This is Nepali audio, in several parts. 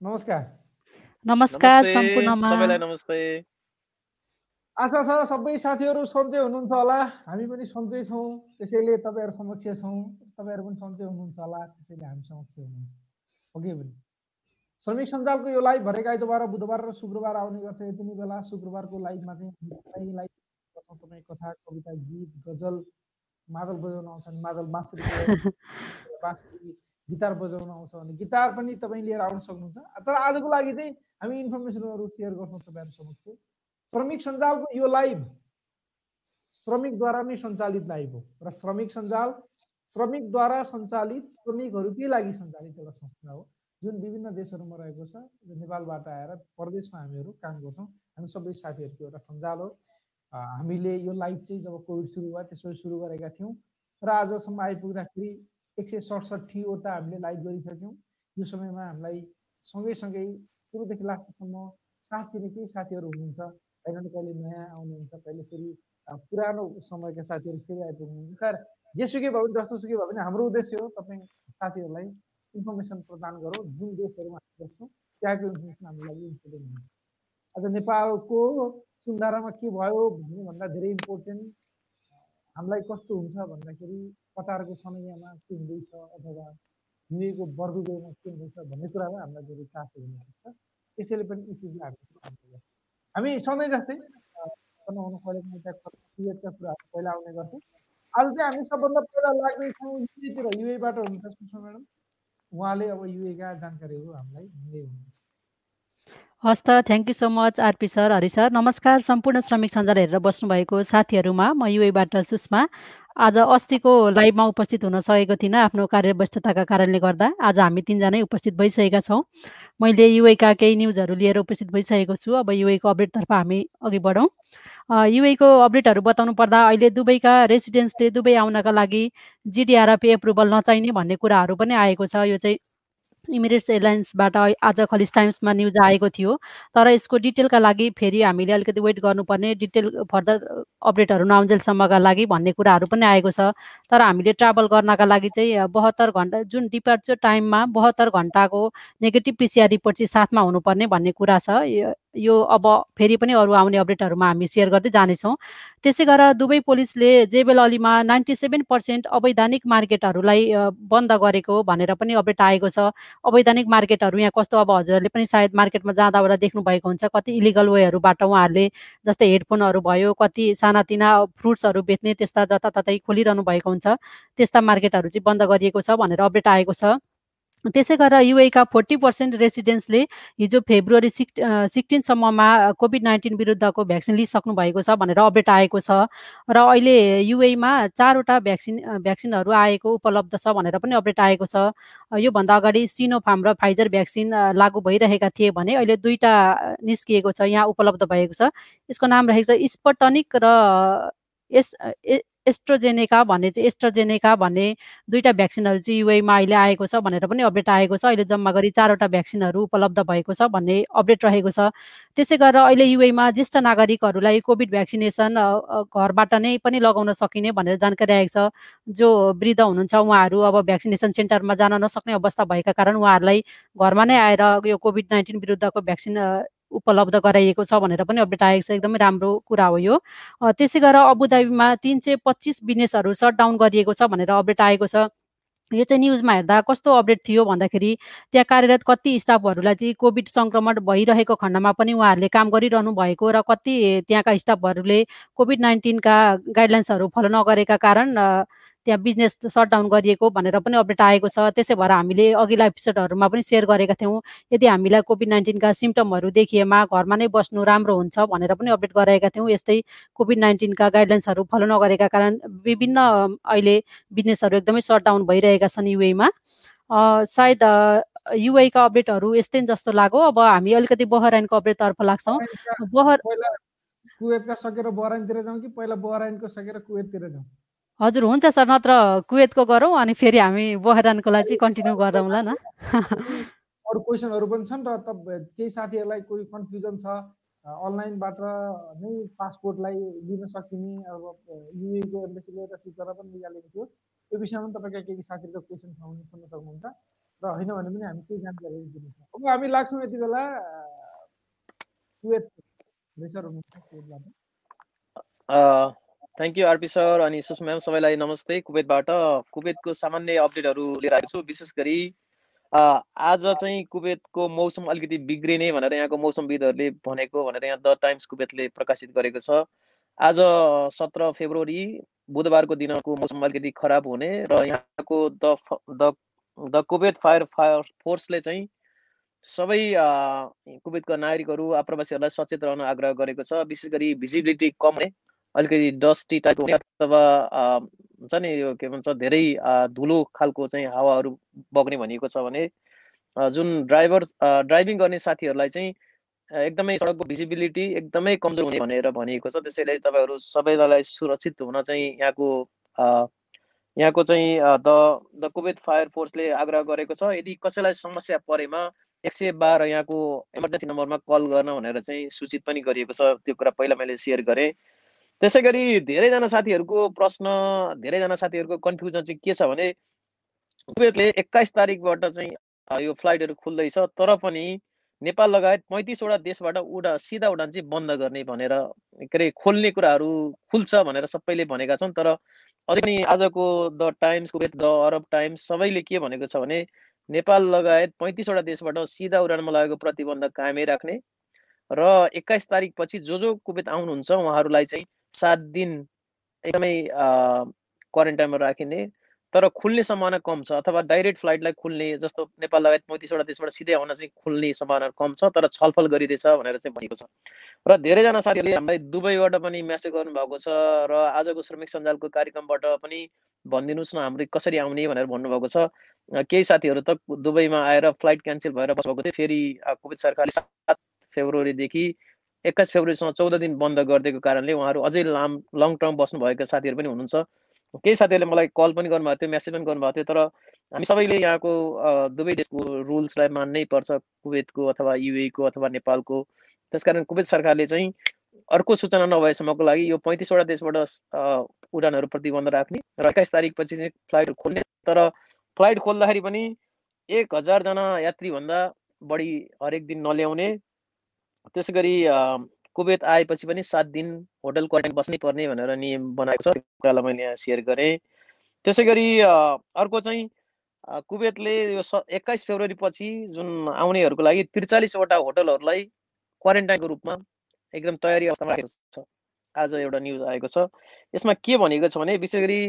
नमस्कार नमस्कार सबैलाई नमस्ते आशा छ सबै साथीहरू सन्चै हुनुहुन्छ होला हामी पनि सन्चै छौँ त्यसैले तपाईँहरू समक्ष छौँ तपाईँहरू पनि सन्चै हुनुहुन्छ होला त्यसैले हामी समक्ष हुनुहुन्छ। हो कि भने श्रमिक सञ्जालको यो लाइभ हरेक आइतबार बुधबार र शुक्रबार आउने गर्छ यति नै बेला। शुक्रबारको लाइभमा चाहिँ लाइभ तपाईँ कथा कविता गीत गजल मादल बजाउन आउँछ भने मादल बाँसुरी बाँसुरी गिटार बजाउन आउँछ भने गिटार पनि तपाईँ लिएर आउन सक्नुहुन्छ। तर आजको लागि चाहिँ हामी इन्फर्मेसनहरू सेयर गर्छौँ तपाईँहरू समक्ष। श्रमिक सञ्जालको यो लाइभ श्रमिकद्वारा नै सञ्चालित लाइभ हो र श्रमिक सञ्जाल श्रमिकद्वारा सञ्चालित श्रमिकहरूकै लागि सञ्चालित एउटा संस्था हो? जुन विभिन्न देशहरूमा रहेको छ र नेपालबाट आएर परदेशमा हामीहरू काम गर्छौँ। हामी सबै साथीहरूको एउटा सञ्जाल हो। हामीले यो लाइभ चाहिँ जब कोभिड सुरु भयो त्यसपछि सुरु गरेका थियौँ। र आजसम्म आइपुग्दाखेरि एक सय सडसठीवटा हामीले लाइभ गरिसक्यौँ। यो समयमा हामीलाई सँगैसँगै सुरुदेखि लास्टसम्म साथ दिने केही साथीहरू हुनुहुन्छ। कहिले न कहिले नयाँ आउनुहुन्छ कहिले फेरि पुरानो समयका साथीहरू फेरि आइपुग्नुहुन्छ खैर जेसुकै भयो भने जस्तो सुकै भयो भने हाम्रो उद्देश्य हो तपाईँ साथीहरूलाई इन्फर्मेसन प्रदान गरौँ। जुन देशहरूमा हामी गर्छौँ त्यहाँको इन्फर्मेसन हाम्रो लागि इम्पोर्टेन्ट हुन्छ। आज नेपालको सुन्धारामा के भयो भन्ने भन्दा धेरै इम्पोर्टेन्ट। हामीलाई कस्तो हुन्छ भन्दाखेरि कतारको समयमा के हुँदैछ अथवा युएको वर्गुगोमा के हुँदैछ भन्ने कुरामा हामीलाई धेरै चासो हुनसक्छ। त्यसैले पनि यी चिजलाई हामी हामी सधैँ जस्तै बनाउनु एउटा कुराहरू पहिला आउने गर्थ्यौँ। आज चाहिँ हामी सबभन्दा पहिला लाग्दैछौँ युएतिर युएबाट हुनुहुन्छ सुषमा म्याडम। उहाँले अब युएका जानकारीहरू हामीलाई दिँदै हुनुहुन्छ। हस् त thank you so much RP sir Hari sir. नमस्कार सम्पूर्ण श्रमिक सञ्जाल हेरेर बस्नुभएको साथीहरूमा म युएबाट सुषमा। आज अस्तिको लाइभमा उपस्थित हुन सकेको थिइनँ। आफ्नो कार्य व्यस्तताका कारणले गर्दा आज हामी तिनजनै उपस्थित भइसकेका छौँ। मैले युएका केही न्युजहरू लिएर उपस्थित भइसकेको छु। अब युएको अपडेटतर्फ हामी अघि बढौँ। युएको अपडेटहरू बताउनु पर्दा अहिले दुबईका रेसिडेन्ट्सले दुबई आउनका लागि जिडिआरएफ एप्रुभल नचाहिने भन्ने कुराहरू पनि आएको छ। यो चाहिँ इमिरेट्स एयरलाइन्सबाट आज खलिस टाइम्समा न्युज आएको थियो। तर यसको डिटेलका लागि फेरि हामीले अलिकति वेट गर्नुपर्ने डिटेल फर्दर अपडेटहरू नआउन्जेलसम्मका लागि भन्ने कुराहरू पनि आएको छ। तर हामीले ट्राभल गर्नका लागि चाहिँ बहत्तर घन्टा जुन डिपार्चर टाइममा बहत्तर घन्टाको नेगेटिभ पिसिआर रिपोर्ट चाहिँ साथमा हुनुपर्ने भन्ने कुरा छ। यो अब फेरि पनि अरू आउने अपडेटहरूमा हामी सेयर गर्दै जानेछौँ। त्यसै गरेर दुवै पुलिसले जेबेल अलीमा नाइन्टी सेभेन पर्सेन्ट अवैधानिक मार्केटहरूलाई बन्द गरेको भनेर पनि अपडेट आएको छ। अवैधानिक मार्केटहरू यहाँ कस्तो अब हजुरहरूले पनि सायद मार्केटमा जाँदा ओर्दा देख्नुभएको हुन्छ। कति इलिगल वेहरूबाट उहाँहरूले जस्तै हेडफोनहरू भयो कति सानातिना फ्रुट्सहरू बेच्ने त्यस्ता जताततै खोलिरहनु भएको हुन्छ। त्यस्ता मार्केटहरू चाहिँ बन्द गरिएको छ भनेर अपडेट आएको छ। त्यसै गरेर युएका फोर्टी पर्सेन्ट रेसिडेन्ट्सले हिजो फेब्रुअरी सिक्स सिक्सटिनसम्ममा कोभिड नाइन्टिन विरुद्धको भ्याक्सिन लिइसक्नु भएको छ भनेर अपडेट आएको छ। र अहिले युएमा चारवटा भ्याक्सिन भ्याक्सिनहरू आएको उपलब्ध छ भनेर पनि अपडेट आएको छ। योभन्दा अगाडि सिनोफार्म र फाइजर भ्याक्सिन लागू भइरहेका थिए भने अहिले दुईवटा निस्किएको छ यहाँ उपलब्ध भएको छ। यसको नाम रहेको छ स्पटनिक र एस एस्ट्रोजेनेका भन्ने चाहिँ एस्ट्रोजेनेका भन्ने दुईवटा भ्याक्सिनहरू चाहिँ युएमा अहिले आएको छ भनेर पनि अपडेट आएको छ। अहिले जम्मा गरी चारवटा भ्याक्सिनहरू उपलब्ध भएको छ भन्ने अपडेट रहेको छ। त्यसै गरेर अहिले युएमा ज्येष्ठ नागरिकहरूलाई कोभिड भ्याक्सिनेसन घरबाट नै पनि लगाउन सकिने भनेर जानकारी आएको छ। जो वृद्ध हुनुहुन्छ उहाँहरू अब भ्याक्सिनेसन सेन्टरमा जान नसक्ने अवस्था भएका कारण उहाँहरूलाई घरमा नै आएर यो कोभिड नाइन्टिन विरुद्धको भ्याक्सिन उपलब्ध गराइएको छ भनेर पनि अपडेट आएको छ। एकदमै राम्रो कुरा हो यो। त्यसै गरेर अबुधाबीमा तिन सय पच्चिस बिजनेसहरू सटडाउन गरिएको छ भनेर अपडेट आएको छ। यो चाहिँ न्युजमा हेर्दा कस्तो अपडेट थियो भन्दाखेरि त्यहाँ कार्यरत कति स्टाफहरूलाई चाहिँ कोभिड सङ्क्रमण भइरहेको खण्डमा पनि उहाँहरूले काम गरिरहनु भएको र कति त्यहाँका स्टाफहरूले कोभिड नाइन्टिनका गाइडलाइन्सहरू फलो नगरेका कारण त्यहाँ बिजनेस सटडाउन गरिएको भनेर पनि अपडेट आएको छ। त्यसै भएर हामीले अघिल्ला एपिसोडहरूमा पनि सेयर गरेका थियौँ। यदि हामीलाई कोभिड नाइन्टिनका सिम्टमहरू देखिएमा घरमा नै बस्नु राम्रो हुन्छ भनेर पनि अपडेट गराएका थियौँ। यस्तै कोभिड नाइन्टिनका गाइडलाइन्सहरू फलो नगरेका कारण विभिन्न अहिले बिजनेसहरू एकदमै सटडाउन भइरहेका छन् युएमा सायद युएका अपडेटहरू यस्तै जस्तो लाग्यो। अब हामी अलिकति बहराइनको अपडेटतर्फ लाग्छौँ। बहर कुवेतका सकेर बहराइनतिर जाउँ कि पहिला बहराइनको सकेर कुवेततिर जाउँ? हजुर हुन्छ सर नत्र कुवेतको गरौँ अनि फेरि हामी बहरानको लागि चाहिँ कन्टिन्यू गरौँला न? अरू क्वेसनहरू पनि छन् र केही साथीहरूलाई कोही कन्फ्युजन छ अनलाइनबाट नै पासपोर्टलाई लिन सकिने अब युएको एम्बेसीले एउटा सूचना पनि निकालेको थियो। त्यो विषयमा पनि तपाईँका केही साथीहरूको क्वेसन छ भने सुन्न सक्नुहुन्छ र होइन भने पनि हामी केही जानकारी दिन्छौँ अब हामी लाग्छौँ यति बेला कुवेत हुनुहुन्छ थ्याङ्क यू आरपी सर अनि सुषमा म्याम सबैलाई नमस्ते। कुवेतबाट कुवेतको सामान्य अपडेटहरू लिएर आएको छु विशेष गरी आज चाहिँ कुवेतको मौसम अलिकति बिग्रिने भनेर यहाँको मौसमविदहरूले भनेको भनेर यहाँ द टाइम्स कुवेतले प्रकाशित गरेको छ। आज सत्र फेब्रुअरी बुधबारको दिनको मौसम अलिकति खराब हुने र यहाँको the the the Kuwait fire fire फोर्सले चाहिँ सबै कुवेतका नागरिकहरू आप्रवासीहरूलाई सचेत रहन आग्रह गरेको छ। विशेष गरी भिजिबिलिटी कम हुने। अलिकति डस्टी टाइपको अथवा हुन्छ नि यो के भन्छ धेरै धुलो खालको चाहिँ हावाहरू बग्ने भनिएको छ भने जुन ड्राइभर ड्राइभिङ गर्ने साथीहरूलाई चाहिँ एकदमै सडकको भिजिबिलिटी एकदमै कमजोर हुने भनेर भनिएको छ। त्यसैले तपाईँहरू सबैजनालाई सुरक्षित हुन चाहिँ यहाँको यहाँको चाहिँ द द कुवेत फायर फोर्सले आग्रह गरेको छ। यदि कसैलाई समस्या परेमा एक सय बाह्र यहाँको इमर्जेन्सी नम्बरमा कल गर्न भनेर चाहिँ सूचित पनि गरिएको छ। त्यो कुरा पहिला मैले सेयर गरेँ। त्यसै गरी धेरैजना साथीहरूको प्रश्न धेरैजना साथीहरूको कन्फ्युजन चाहिँ के छ भने कुवेतले एक्काइस तारिकबाट चाहिँ यो फ्लाइटहरू खुल्दैछ तर पनि नेपाल लगायत पैँतिसवटा देशबाट उडा सिधा उडान चाहिँ बन्द गर्ने भनेर के अरे खोल्ने कुराहरू खुल्छ भनेर सबैले भनेका छन्। तर अझै पनि आजको the Times Kuwait the Arab Times सबैले के भनेको छ भने नेपाल लगायत पैँतिसवटा देशबाट सिधा उडानमा लागेको प्रतिबन्ध कायमै राख्ने र एक्काइस तारिकपछि जो जो कुवेत आउनुहुन्छ उहाँहरूलाई चाहिँ सात दिन एकदमै क्वारेन्टाइनमा राखिने तर खुल्ने सम्भावना कम छ अथवा डाइरेक्ट फ्लाइटलाई खुल्ने जस्तो नेपाल लगायत पैँतिसवटा देशबाट सिधै आउन चाहिँ खुल्ने सम्भावना कम छ तर छलफल गरिँदैछ भनेर चाहिँ भनेको छ। र धेरैजना साथीहरूले हामीलाई दुबईबाट पनि म्यासेज गर्नुभएको छ र आजको श्रमिक सञ्जालको कार्यक्रमबाट पनि भनिदिनुहोस् न हाम्रो कसरी आउने भनेर भन्नुभएको छ। केही साथीहरू त दुबईमा आएर फ्लाइट क्यान्सल भएर बस्नुभएको थियो फेरि कोभिड सरकारले सात फेब्रुअरीदेखि एक्काइस फेब्रुअरीसम्म चौध दिन बन्द गरिदिएको कारणले उहाँहरू अझै लाम लङ टर्म बस्नुभएका साथीहरू पनि हुनुहुन्छ। केही साथीहरूले मलाई कल पनि गर्नुभएको थियो म्यासेज पनि गर्नुभएको थियो तर हामी सबैले यहाँको दुवै देशको रुल्सलाई मान्नै पर्छ कुवेतको अथवा युएको अथवा नेपालको। त्यसकारण कुवेत सरकारले चाहिँ अर्को सूचना नभएसम्मको लागि यो पैँतिसवटा देशबाट उडानहरू प्रतिबन्ध राख्ने र एक्काइस तारिकपछि चाहिँ फ्लाइट खोल्ने। तर फ्लाइट खोल्दाखेरि पनि एक हजारजना यात्रीभन्दा बढी हरेक दिन नल्याउने त्यसै गरी कुवेत आएपछि पनि सात दिन होटल क्वारेन्टाइन बस्नै पर्ने भनेर नियम बनाएको छ। कुरालाई मैले यहाँ सेयर गरेँ। त्यसै गरी अर्को चाहिँ कुवेतले यो स एक्काइस फेब्रुअरी पछि जुन आउनेहरूको लागि त्रिचालिसवटा होटलहरूलाई क्वारेन्टाइनको रूपमा एकदम तयारी अवस्थामा राखेको छ। आज एउटा न्युज आएको छ। यसमा के भनेको छ भने विशेष गरी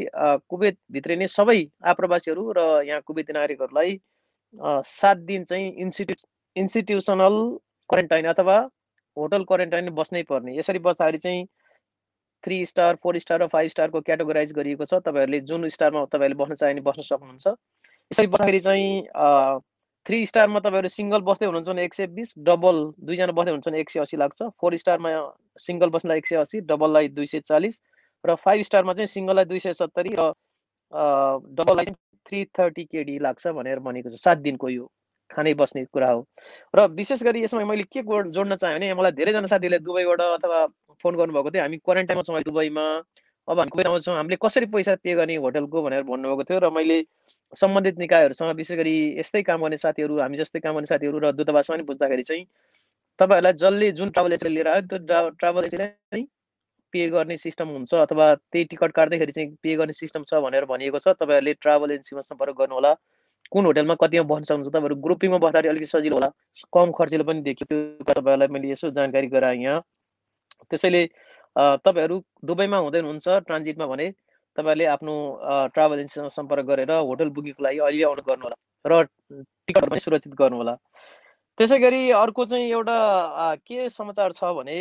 कुवेतभित्रै नै सबै आप्रवासीहरू र यहाँ कुवेती नागरिकहरूलाई सात दिन चाहिँ इन्स्टिट्यु इन्स्टिट्युसनल क्वारेन्टाइन अथवा होटल क्वारेन्टाइन बस्नै पर्ने। यसरी बस्दाखेरि चाहिँ थ्री स्टार फोर स्टार र फाइभ स्टारको क्याटेगोराइज गरिएको छ। तपाईँहरूले जुन स्टारमा तपाईँहरूले बस्न चाहे भने बस्न सक्नुहुन्छ। यसरी बस्दाखेरि चाहिँ थ्री स्टारमा तपाईँहरू सिङ्गल बस्दै हुनुहुन्छ भने एक सय बिस डबल दुईजना बस्दै हुनुहुन्छ भने एक सय असी लाग्छ। फोर स्टारमा सिङ्गल बस्नलाई एक सय असी डबललाई दुई सय चालिस र फाइभ स्टारमा चाहिँ सिङ्गललाई दुई सय सत्तरी र डबललाई थ्री थर्टी केडी लाग्छ भनेर भनेको छ। सात दिनको यो खानै बस्ने कुरा हो। र विशेष गरी यसमा मैले के जोड्न चाहेँ भने मलाई धेरैजना साथीहरूले दुबईबाट अथवा फोन गर्नुभएको थियो हामी क्वारेन्टाइनमा छौँ दुबईमा। अब हामी कुबेर आउँछौँ हामीले कसरी पैसा पे गर्ने होटलको भनेर भन्नुभएको थियो र मैले सम्बन्धित निकायहरूसँग विशेष गरी यस्तै काम गर्ने साथीहरू हामी जस्तै काम गर्ने साथीहरू र दूतावासमा पनि बुझ्दाखेरि चाहिँ तपाईँहरूलाई जसले जुन ट्राभल एजेन्टले लिएर आयो त्यो ट्राभल एजेन्टले पे गर्ने सिस्टम हुन्छ अथवा त्यही टिकट काट्दाखेरि चाहिँ पे गर्ने सिस्टम छ भनेर भनिएको छ। तपाईँहरूले ट्राभल एजेन्सीमा सम्पर्क गर्नु होला कुन होटेलमा कतिमा बस्न सक्नुहुन्छ तपाईँहरू ग्रुपिङमा बस्दाखेरि अलिकति सजिलो होला। कम खर्चिलो पनि देखियो। त्यो तपाईँहरूलाई मैले यसो जानकारी गराएँ यहाँ। त्यसैले तपाईँहरू दुबईमा हुँदै हुनुहुन्छ ट्रान्जिटमा भने तपाईँहरूले आफ्नो ट्राभल एजेन्सीसँग सम्पर्क गरेर होटल बुकिङको लागि अहिले आउनु गर्नु होला र टिकटहरू पनि सुरक्षित गर्नु होला। त्यसै गरी अर्को चाहिँ एउटा के समाचार छ भने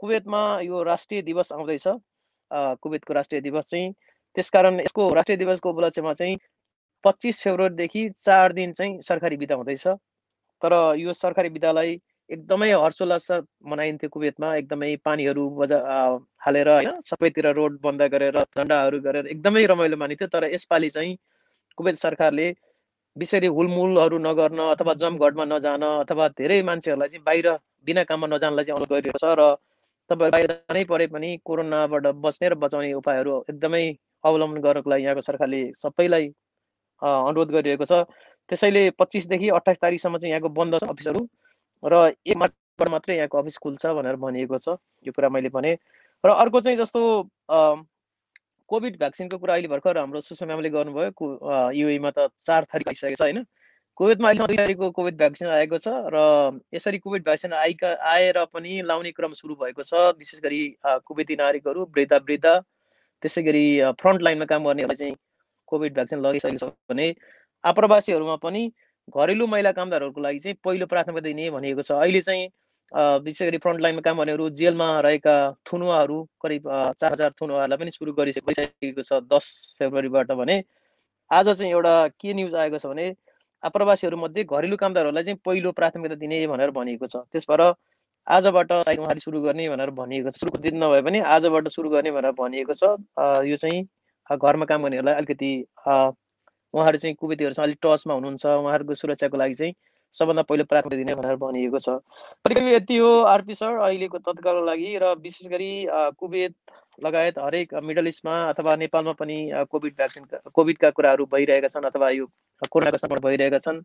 कुवेतमा यो राष्ट्रिय दिवस आउँदैछ। कुवेतको राष्ट्रिय दिवस चाहिँ त्यसकारण यसको राष्ट्रिय दिवसको उपलक्ष्यमा चाहिँ पच्चिस फेब्रुअरीदेखि चार दिन चाहिँ सरकारी बिदा हुँदैछ। तर यो सरकारी बिदालाई एकदमै हर्षोल्लास मनाइन्थ्यो कुवेतमा। एकदमै पानीहरू बजा हालेर होइन सबैतिर रोड बन्द गरेर झन्डाहरू गरेर एकदमै रमाइलो मानिन्थ्यो। तर यसपालि चाहिँ कुवेत सरकारले विषय हुलमुलहरू नगर्न अथवा जमघटमा नजान अथवा धेरै मान्छेहरूलाई चाहिँ बाहिर बिना काममा नजानलाई चाहिँ अनुरोध गरिरहेको छ र तपाईँहरू बाहिर जानै परे पनि कोरोनाबाट बच्ने र बचाउने उपायहरू एकदमै अवलम्बन गर्नको लागि यहाँको सरकारले सबैलाई अनुरोध गरिरहेको छ। त्यसैले पच्चिसदेखि अट्ठाइस तारिकसम्म चाहिँ यहाँको बन्द छ अफिसहरू र एक मार्चबाट मात्रै यहाँको अफिस खुल्छ भनेर भनिएको छ। यो कुरा मैले भने। र अर्को चाहिँ जस्तो कोभिड भ्याक्सिनको कुरा अहिले भर्खर हाम्रो सुषमा म्यामले गर्नुभयो। युएमा त चार तारिक आइसकेको छ होइन? कोभिडमा अहिले तारिकको कोभिड भ्याक्सिन आएको छ र यसरी कोभिड भ्याक्सिन आइका आएर पनि लाउने क्रम सुरु भएको छ। विशेष गरी कुवेती नागरिकहरू वृद्ध वृद्ध त्यसै गरी फ्रन्ट लाइनमा काम गर्नेहरूलाई चाहिँ कोभिड भ्याक्सिन लगाइसकेको छ भने आप्रवासीहरूमा पनि घरेलु महिला कामदारहरूको लागि चाहिँ पहिलो प्राथमिकता दिने भनिएको छ। अहिले चाहिँ विशेष गरी फ्रन्ट लाइनमा काम गर्नेहरू जेलमा रहेका थुनुवाहरू करिब चार हजार थुनुवाहरूलाई पनि सुरु गरिसकेको छ दस फेब्रुअरीबाट भने। आज चाहिँ एउटा के न्युज आएको छ भने आप्रवासीहरूमध्ये घरेलु कामदारहरूलाई चाहिँ पहिलो प्राथमिकता दिने भनेर भनिएको छ। त्यस भएर आजबाट उहाँले सुरु गर्ने भनेर भनिएको छ। सुरुको दिन नभए पनि आजबाट सुरु गर्ने भनेर भनिएको छ। यो चाहिँ घरमा काम गर्नेहरूलाई अलिकति उहाँहरू चाहिँ कुवेतीहरूसँग अलिक टचमा हुनुहुन्छ। उहाँहरूको सुरक्षाको लागि चाहिँ सबभन्दा पहिलो प्राथमिकता दिने भनेर भनिएको छ। करिब यति हो आरपी सर अहिलेको तत्कालको लागि र विशेष गरी कुवेत लगायत हरेक मिडल इस्टमा अथवा नेपालमा पनि कोभिड भ्याक्सिन कोभिडका कुराहरू भइरहेका छन् अथवा यो कोरोनाको सङ्कट भइरहेका छन्।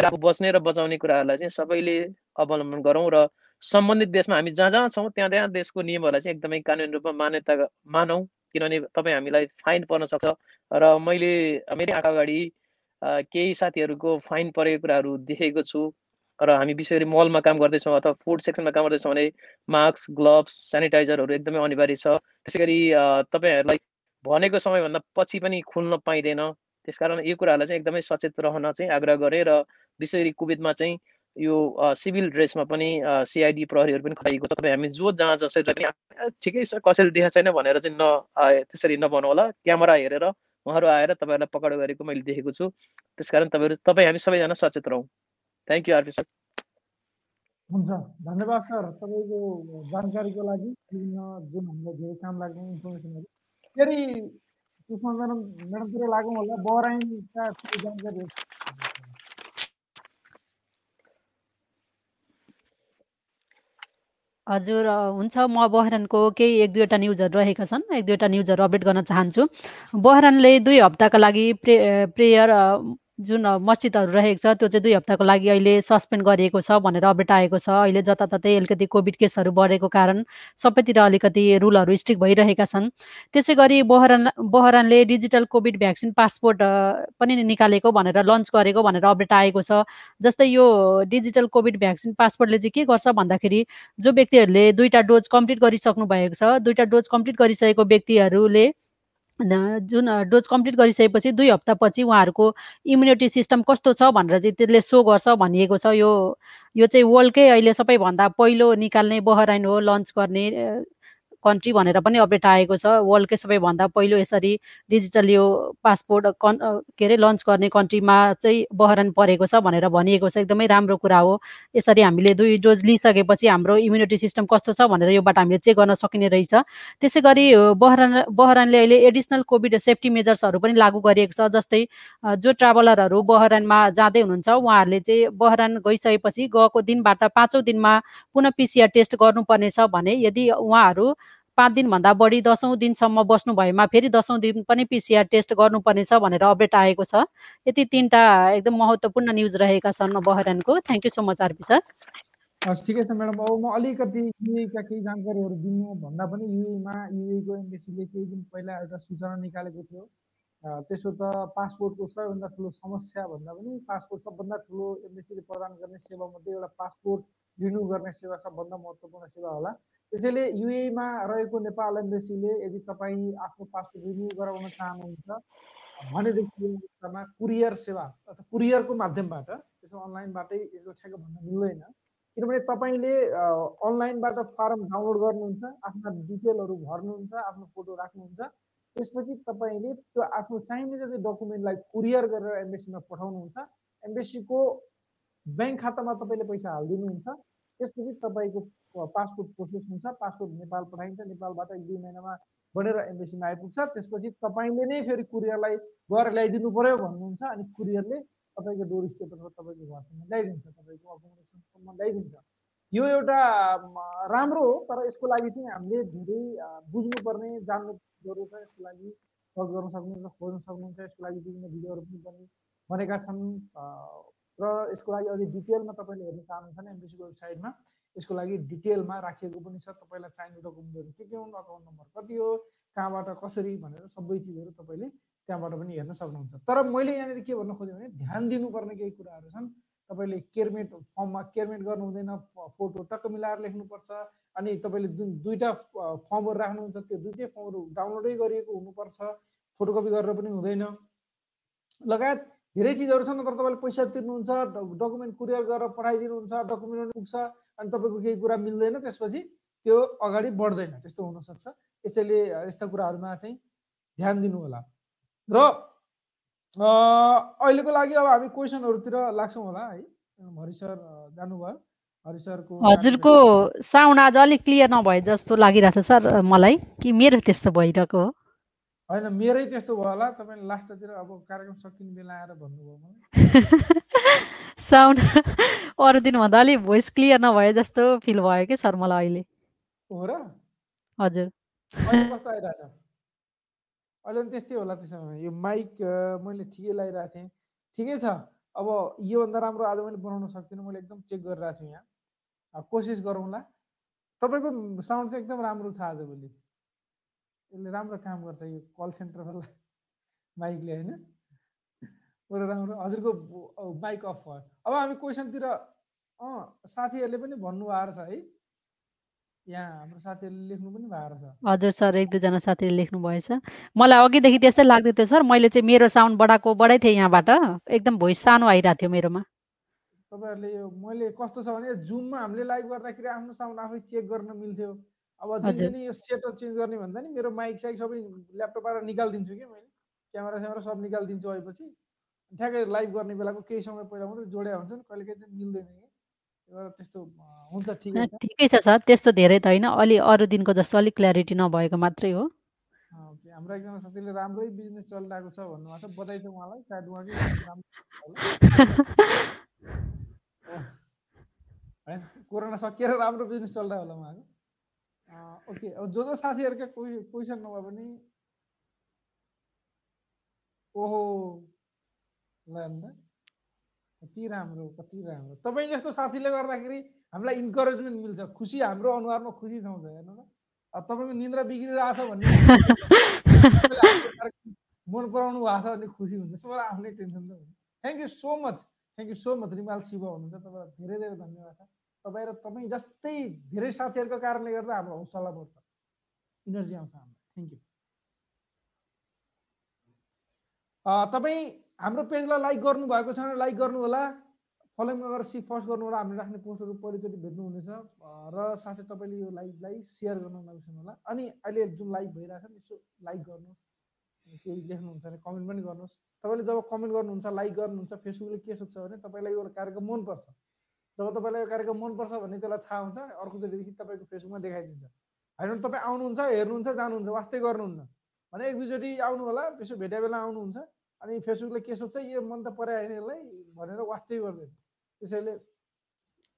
आफू बच्ने र बचाउने कुराहरूलाई चाहिँ सबैले अवलम्बन गरौँ र सम्बन्धित देशमा हामी जहाँ जहाँ छौँ त्यहाँ त्यहाँ देशको नियमहरूलाई चाहिँ एकदमै कानुनी रूपमा मान्यता मानौँ। किनभने तपाईँ हामीलाई फाइन पर्न सक्छ र मैले मेरै आँखा अगाडि केही साथीहरूको फाइन परेको कुराहरू देखेको छु र हामी विशेष गरी मलमा काम गर्दैछौँ अथवा फुड सेक्सनमा काम गर्दैछौँ भने मास्क ग्लोभ्स सेनिटाइजरहरू एकदमै अनिवार्य छ। त्यसै गरी तपाईँहरूलाई भनेको समयभन्दा पछि पनि खुल्न पाइँदैन। त्यसकारण यो कुराहरूलाई चाहिँ एकदमै सचेत रहन चाहिँ आग्रह गरेँ र विशेष गरी कुवेतमा चाहिँ यो सिभिल ड्रेसमा पनि सिआइडी प्रहरीहरू पनि खटाइएको छ। तपाईँ हामी जो जहाँ जसरी पनि ठिकै छ कसैले देखाएको छैन भनेर चाहिँ न त्यसरी नभनौँ होला। क्यामेरा हेरेर उहाँहरू आएर तपाईँहरूलाई पकड गरेको मैले देखेको छु। त्यसकारण तपाईँहरू तपाईँ हामी सबैजना सचेत रहौँ थ्याङ्क यू आरपी सर हुन्छ। धन्यवाद सर। तपाईँको जानकारीको लागि विभिन्न जुन हामीलाई धेरै काम लाग्ने इन्फर्मेसनहरू। फेरि सुषमा म्याडम म्याडमतिर लागौँ होला। बहराइनका जानकारी हजुर हुन्छ। म बहरानको केही एक दुईवटा न्युजहरू रहेका छन्। एक दुईवटा न्युजहरू अपडेट गर्न चाहन्छु। बहरानले दुई हप्ताका लागि प्रे प्रेयर जुन मस्जिदहरू रहेको छ त्यो चाहिँ दुई हप्ताको लागि अहिले सस्पेन्ड गरिएको छ भनेर अपडेट आएको छ। अहिले जताततै अलिकति कोभिड केसहरू बढेको कारण सबैतिर अलिकति रुलहरू स्ट्रिक भइरहेका छन्। त्यसै गरी बहरान बहरानले डिजिटल कोभिड भ्याक्सिन पासपोर्ट पनि निकालेको भनेर लन्च गरेको भनेर अपडेट आएको छ। जस्तै यो डिजिटल कोभिड भ्याक्सिन पासपोर्टले चाहिँ के गर्छ भन्दाखेरि जो व्यक्तिहरूले दुईवटा डोज कम्प्लिट गरिसक्नु भएको छ दुईवटा डोज कम्प्लिट गरिसकेको व्यक्तिहरूले जुन डोज कम्प्लिट गरिसकेपछि दुई हप्तापछि उहाँहरूको इम्युनिटी सिस्टम कस्तो छ भनेर चाहिँ त्यसले सो गर्छ भनिएको छ। यो यो चाहिँ वर्ल्डकै अहिले सबैभन्दा पहिलो निकाल्ने बहराइन हो लन्च गर्ने कन्ट्री भनेर पनि अपडेट आएको छ। वर्ल्डकै सबैभन्दा पहिलो यसरी डिजिटल यो पासपोर्ट कन् के अरे लन्च गर्ने कन्ट्रीमा चाहिँ बहरान परेको छ भनेर भनिएको छ। एकदमै राम्रो कुरा हो। यसरी हामीले दुई डोज लिइसकेपछि हाम्रो इम्युनिटी सिस्टम कस्तो छ भनेर योबाट हामीले चेक गर्न सकिने रहेछ। त्यसै गरी बहरान बहरानले अहिले एडिसनल कोभिड सेफ्टी मेजर्सहरू पनि लागू गरिएको छ। जस्तै जो ट्राभलरहरू बहरानमा जाँदै हुनुहुन्छ उहाँहरूले चाहिँ बहरान गइसकेपछि गएको दिनबाट पाँचौँ दिनमा पुनः पिसिआर टेस्ट गर्नुपर्नेछ भने यदि उहाँहरू पाँच दिनभन्दा बढी दसौँ दिनसम्म बस्नु भएमा फेरि दसौँ दिन पनि पिसिआर टेस्ट गर्नुपर्नेछ भनेर अपडेट आएको छ। यति तिनवटा एकदम महत्त्वपूर्ण न्युज रहेका छन् बहरानको। Thank you so much RP sir हस् ठिकै छ म्याडम अब म अलिकति युएका केही जानकारीहरू दिनु भन्दा पनि युएमा युएको एम्बेसीले केही दिन पहिला एउटा सूचना निकालेको थियो। त्यसो त पासपोर्टको सबैभन्दा ठुलो समस्या भन्दा पनि पासपोर्ट सबभन्दा ठुलो एम्बेसीले प्रदान गर्ने सेवामध्ये एउटा पासपोर्ट रिन्यू गर्ने सेवा सबभन्दा महत्त्वपूर्ण सेवा होला। त्यसैले युएमा रहेको नेपाल एम्बेसीले यदि तपाईँ आफ्नो पासपोर्ट रिन्यू गराउन चाहनुहुन्छ भनेदेखि कुरियर सेवा अथवा कुरियरको माध्यमबाट त्यसो अनलाइनबाटै यसो ठ्याक्क भन्न मिल्दैन। किनभने तपाईँले अनलाइनबाट फारम डाउनलोड गर्नुहुन्छ आफ्ना डिटेलहरू भर्नुहुन्छ आफ्नो फोटो राख्नुहुन्छ त्यसपछि तपाईँले त्यो आफ्नो चाहिने जति डकुमेन्टलाई कुरियर गरेर एम्बेसीमा पठाउनुहुन्छ एम्बेसीको ब्याङ्क खातामा तपाईँले पैसा हालिदिनुहुन्छ त्यसपछि तपाईँको पासपोर्ट प्रोसेस हुन्छ पासपोर्ट नेपाल पठाइन्छ नेपालबाट एक दुई महिनामा बढेर एम्बेसीमा आइपुग्छ। त्यसपछि तपाईँले नै फेरि कुरियरलाई गएर ल्याइदिनु पऱ्यो भन्नुहुन्छ अनि कुरियरले तपाईँको डोर स्टेपबाट तपाईँको घरसम्म ल्याइदिन्छ तपाईँको अकोमोडेसनसम्म ल्याइदिन्छ। यो एउटा राम्रो हो तर यसको लागि चाहिँ हामीले धेरै बुझ्नुपर्ने जान्नु जरुरी छ यसको लागि सर्च गर्न सक्नुहुन्छ खोज्न सक्नुहुन्छ यसको लागि विभिन्न भिडियोहरू पनि बनि भनेका छन्। र यसको लागि अझै डिटेलमा तपाईँले हेर्न चाहनुहुन्छ भने एमबिसीको वेबसाइटमा यसको लागि डिटेलमा राखिएको पनि छ। तपाईँलाई चाहिने डकुमेन्टहरू के के हुन् अकाउन्ट नम्बर कति हो कहाँबाट कसरी भनेर सबै चिजहरू तपाईँले त्यहाँबाट पनि हेर्न सक्नुहुन्छ। तर मैले यहाँनिर के भन्न खोजेँ भने ध्यान दिनुपर्ने केही कुराहरू छन्। तपाईँले केयरमेट फर्ममा केयरमेट गर्नु हुँदैन फोटो टक्क मिलाएर लेख्नुपर्छ अनि तपाईँले जुन दुईवटा फर्महरू राख्नुहुन्छ त्यो दुइटै फर्महरू डाउनलोडै गरिएको हुनुपर्छ फोटोकपी गरेर पनि हुँदैन। लगायत धेरै चिजहरू छन् तर तपाईँले पैसा तिर्नुहुन्छ डकुमेन्ट कुरियर गरेर पठाइदिनुहुन्छ डकुमेन्ट पुग्छ अनि तपाईँको केही कुरा मिल्दैन त्यसपछि त्यो अगाडि बढ्दैन त्यस्तो हुनसक्छ। यसैले यस्ता कुराहरूमा चाहिँ ध्यान दिनु होला र अहिलेको लागि अब हामी क्वेसनहरूतिर लाग्छौँ होला है। हरि सर जानुभयो। हरि सरको हजुरको साउन्ड आज अलिक क्लियर नभए जस्तो लागिरहेको छ सर मलाई कि मेरो त्यस्तो भइरहेको हो? होइन मेरै त्यस्तो भयो होला तपाईँले लास्टतिर अब कार्यक्रम सकिने बेला आएर भन्नुभयो मलाई। साउन्ड अरू दिनभन्दा अलिक भोइस क्लियर नभए जस्तो फिल भयो कि सर मलाई अहिले। हो र? हजुर। अहिले कस्तो आइरहेछ? अहिले पनि त्यस्तै होला त्यसो भने यो माइक मैले ठिकै लगाइरहेको थिएँ। ठिकै छ। अब योभन्दा राम्रो आज मैले बनाउन सक्दिनँ मैले एकदम चेक गरिरहेको छु यहाँ। कोसिस गरौँला। तपाईँको साउन्ड चाहिँ एकदम राम्रो छ आजभोलि यसले राम्रो काम गर्छ यो कल सेन्टरवाला माइकले होइन? बडो राम्रो। हजुरको माइक अफ भयो। अब हामी क्वेसनतिर अँ साथीहरूले पनि भन्नुभएको छ है। यहाँ हाम्रो साथीहरूले लेख्नु पनि भएको छ हजुर सर एक दुईजना साथीले लेख्नु भएछ। मलाई अघिदेखि त्यस्तै लाग्दै थियो सर। मैले चाहिँ मेरो साउन्ड बढाएको बढै थिएँ यहाँबाट। एकदम भोइस सानो आइरहेको थियो मेरोमा। तपाईँहरूले यो मैले कस्तो छ भने जुममा हामीले लाइभ गर्दाखेरि आफ्नो साउन्ड आफै चेक गर्न मिल्थ्यो। अब दिनदिनै यो सेटअप चेन्ज गर्ने भन्दा नि मेरो माइक साइक सबै ल्यापटपबाट निकालिदिन्छु कि मैले। क्यामेरा स्यामेरा सब निकालिदिन्छु आएपछि ठ्याक्कै लाइभ गर्ने बेलाको केही समय पहिला मात्रै जोड्या हुन्छ नि कहिले काहीँ चाहिँ मिल्दैन कि। त्यस्तो हुन्छ ठिकै छ। ठिकै छ सर त्यस्तो धेरै त होइन। अलि अरू दिनको जस्तो अलिक क्ल्यारिटी नभएको मात्रै हो। हाम्रो एकजना साथीले राम्रै बिजनेस चलिरहेको छ भन्नुभएको छ। बधाई छ उहाँलाई सायद उहाँकै होइन कोरोना सकिएर राम्रो बिजनेस चलिरहेको होला उहाँको। ओके अब जो जो साथीहरूका क्वेसन नभए पनि ओहो ल कति राम्रो कति राम्रो। तपाईँ जस्तो साथीले गर्दाखेरि हामीलाई इन्करेजमेन्ट मिल्छ। खुसी हाम्रो अनुहारमा खुसी छाउँछ हेर्नु त। तपाईँको निन्द्रा बिग्रिरहेछ भन्ने मन पराउनु भएको छ भने खुसी हुन्छ। सबैलाई आफ्नै टेन्सन त हुन्छ। Thank you so much thank you so much Rimal Shiva हुनुहुन्छ। तपाईँलाई धेरै धेरै धन्यवाद छ। तपाईँ र तपाईँ जस्तै धेरै साथीहरूको कारणले गर्दा हाम्रो हौसला बढ्छ। इनर्जी आउँछ हामीलाई। थ्याङ्क यू तपाईँ हाम्रो पेजलाई लाइक गर्नुभएको छ भने लाइक गर्नु होला फलोइङ गरेर सी फर्स्ट गर्नु होला हामीले राख्ने पोस्टहरू पहिलोचोटि भेट्नुहुनेछ र साथै तपाईँले यो लाइभलाई सेयर गर्न नबिर्सनु होला अनि अहिले जुन लाइभ भइरहेछ नि यसो लाइक गर्नुहोस्। केही लेख्नुहुन्छ भने कमेन्ट पनि गर्नुहोस्। तपाईँले जब कमेन्ट गर्नुहुन्छ लाइक गर्नुहुन्छ फेसबुकले के सोध्छ भने तपाईँलाई यो कार्यक्रम मनपर्छ। जब तपाईँलाई यो कार्यक्रम मनपर्छ भन्ने त्यसलाई थाहा हुन्छ अर्कोचोटिदेखि तपाईँको फेसबुकमा देखाइदिन्छ। होइन तपाईँ आउनुहुन्छ हेर्नुहुन्छ जानुहुन्छ वास्तै गर्नुहुन्न। भने एक दुईचोटि आउनु होला यसो भेट्या बेला आउनुहुन्छ अनि फेसबुकले के सोध्छ यो मन त परे होइन यसलाई भनेर वास्तै गर्दैन। त्यसैले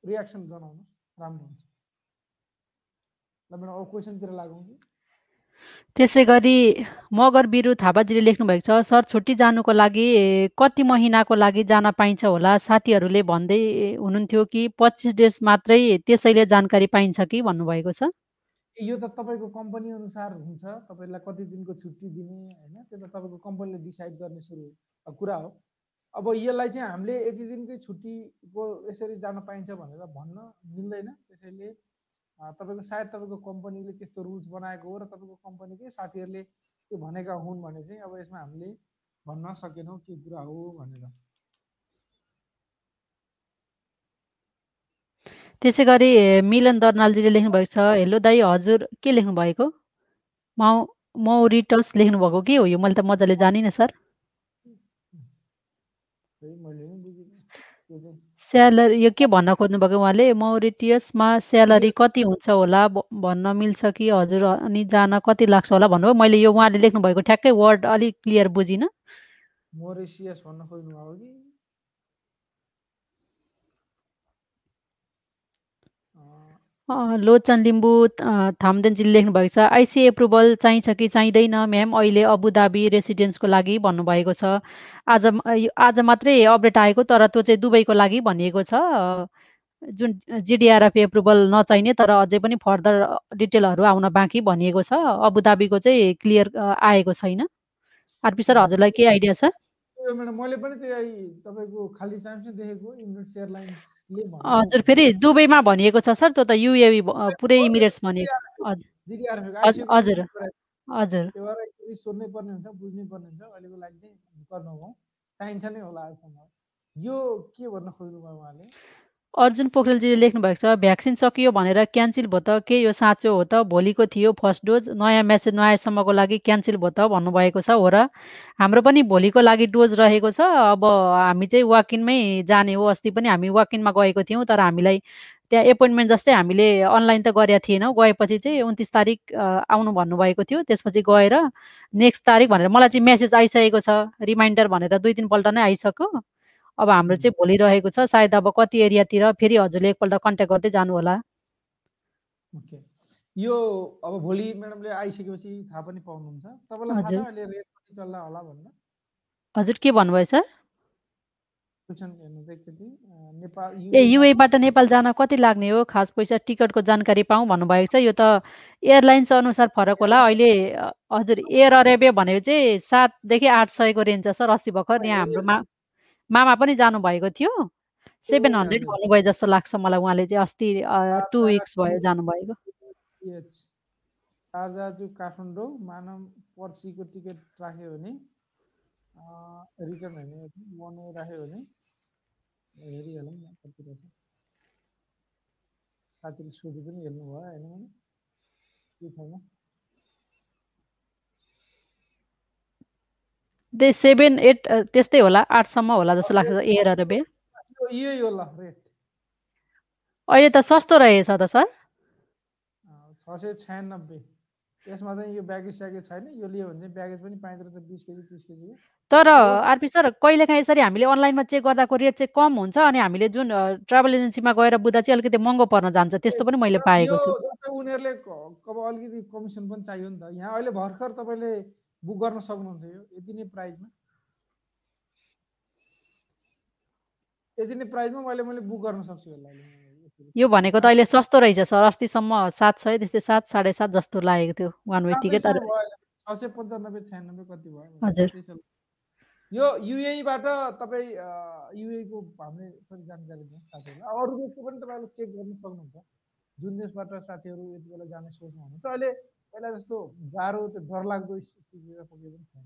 रियाक्सन जनाउनु राम्रो हुन्छ। ल म्याडम अब क्वेसनतिर लागौँ कि? त्यसै गरी मगर बिरु थापाजीले लेख्नुभएको छ सर छुट्टी जानुको लागि कति महिनाको लागि जान पाइन्छ होला? साथीहरूले भन्दै हुनुहुन्थ्यो कि पच्चिस डेज मात्रै त्यसैले जानकारी पाइन्छ कि? भन्नुभएको छ। यो त तपाईँको कम्पनी अनुसार हुन्छ। तपाईँलाई कति दिनको छुट्टी दिने होइन? त्यो त तपाईँको कम्पनीले डिसाइड गर्ने सुरु कुरा हो। अब यसलाई चाहिँ हामीले यति दिनकै छुट्टीको यसरी जान पाइन्छ भनेर भन्न मिल्दैन। त्यसैले तपाईँको सायद तपाईँको कम्पनीले त्यस्तो रुल्स बनाएको हो र तपाईँको कम्पनीकै साथीहरूले त्यो भनेका हुन् भने चाहिँ अब यसमा हामीले भन्न सकेनौँ के कुरा हो भनेर। त्यसै गरी मिलन दर्नालजीले लेख्नुभएको छ हेलो दाई हजुर के लेख्नु भएको माउ मौरिटस लेख्नुभएको के हो यो? मैले त मजाले जानिनँ सर। स्यालेरी यो के भन्न खोज्नुभएको उहाँले? मौरिटियसमा स्यालेरी कति हुन्छ होला भन्न मिल्छ कि? हजुर अनि जान कति लाग्छ होला भन्नुभयो। मैले यो उहाँले लेख्नुभएको ठ्याक्कै वर्ड अलिक क्लियर बुझिनँ। मोरिसियस भन्न कि? लोचन लिम्बू थामदेनजीले लेख्नुभएको छ आइसी एप्रुभल चाहिन्छ कि चाहिँदैन? म्याम अहिले अबुधाबी रेसिडेन्सको लागि भन्नुभएको छ। आज आज मात्रै अपडेट आएको तर त्यो चाहिँ दुबईको लागि भनिएको छ। जुन जिडिआरएफ एप्रुभल नचाहिने तर अझै पनि फर्दर डिटेलहरू आउन बाँकी भनिएको छ। अबुधाबीको चाहिँ क्लियर आएको छैन। आरपी सर हजुरलाई के आइडिया छ? मैले पनि त्यही तपाईँको खाली देखेको हजुर फेरि दुबईमा भनिएको छ सर त्यो त युएवी पुरै इमिरेट्स भनेको हजुर। हजुर, हजुर। सोध्नै पर्ने हुन्छ बुझ्नै पर्ने हुन्छ अहिलेको लागि चाहिँ चाहिन्छ नै होला आजसम्म। यो के भन्न खोज्नुभयो उहाँले? अर्जुन पोखरेलजीले लेख्नु भएको छ भ्याक्सिन सकियो भनेर क्यान्सल भयो त के यो साँचो हो त? भोलिको थियो फर्स्ट डोज। नयाँ म्यासेज नआएसम्मको लागि क्यान्सल भयो त भन्नुभएको छ हो र? हाम्रो पनि भोलिको लागि डोज रहेको छ। अब हामी चाहिँ वाकिनमै जाने हो। अस्ति पनि हामी वाकिनमा गएको थियौँ तर हामीलाई त्यहाँ एपोइन्टमेन्ट जस्तै हामीले अनलाइन त गरेका थिएनौँ। गएपछि चाहिँ उन्तिस तारिक आउनु भन्नुभएको थियो। त्यसपछि गएर नेक्स्ट तारिक भनेर मलाई चाहिँ मेसेज आइसकेको छ। रिमाइन्डर भनेर दुई तिनपल्ट नै आइसक्यो। अब हाम्रो चाहिँ भोलि रहेको छ। सायद अब कति एरियातिर फेरि हजुरले एकपल्ट कन्ट्याक्ट गर्दै जानु होला ओके। यो अब भोलि म्याडमले आइसकेपछि थाहा पनि पाउनुहुन्छ। तपाईँलाई थाहा छ हजुर। अहिले रेट कति चल्ला होला हजुर के भन्नुभयो सर? ए युएबाट नेपाल जान कति लाग्ने हो? खास पैसा टिकटको जानकारी पाऊँ भन्नुभएको छ। यो त एयरलाइन्स अनुसार फरक होला। अहिले हजुर एयर अरेबिया भनेको चाहिँ सातदेखि आठ सयको रेन्ज छ सर अस्ति भर्खर यहाँ हाम्रो मा मामा पनि जानुभएको थियो। Seven hundred. भन्नुभयो जस्तो लाग्छ मलाई उहाँले चाहिँ अस्ति टु विक्स भयो जानुभएको। एच शारजा टु काठमाडौँ मानव पर्सीको टिकट राख्यो भने रिटर्न होइन वान वे राख्यो भने हेरिहालौँ न कति रहेछ। साथीले सोधि पनि हेर्नुभयो होइन के छैन त्यही सेभेन एट त्यस्तै होला आठसम्म होला जस्तो लाग्छ एयर ल रेट। अहिले त सस्तो रहेछ त सर। छ सय छयानब्बे। यसमा चाहिँ यो ब्यागेज स्यागेज छैन यो लियो भने चाहिँ ब्यागेज पनि पाइँदो रहेछ बिस केजी तिस केजीको तर। आरपी सर कहिलेकाहीँ यसरी हामीले अनलाइनमा चेक गर्दाको रेट चाहिँ कम हुन्छ अनि हामीले जुन ट्राभल एजेन्सीमा गएर बुझ्दा चाहिँ अलिकति महँगो पर्न जान्छ त्यस्तो पनि मैले पाएको छु। उनीहरूले अब अलिकति कमिसन पनि चाहियो नि त। यहाँ अहिले भर्खर तपाईँले बुक गर्न सक्नुहुन्छ यो? यति नै प्राइजमा? यति नै प्राइजमा मैले मैले बुक गर्न सक्छु यसलाई। यो भनेको त अहिले सस्तो रहेछ सर। अस्तिसम्म सात सय त्यस्तै सात साढे सात जस्तो लागेको थियो। One way ticket. छ सय पन्चानब्बे छयानब्बे कति भयो? हजुर। यो युएबाट तपाईँ युएको हामीले सरी जानकारी दिउँ साथीहरूलाई। अरू देशको पनि तपाईँहरूले चेक गर्न सक्नुहुन्छ। जुन देशबाट साथीहरू यति बेला जाने सोचमा हुनुहुन्छ अहिले पहिला जस्तो गाह्रो त्यो डरलाग्दो स्थितितिर पनि छैन।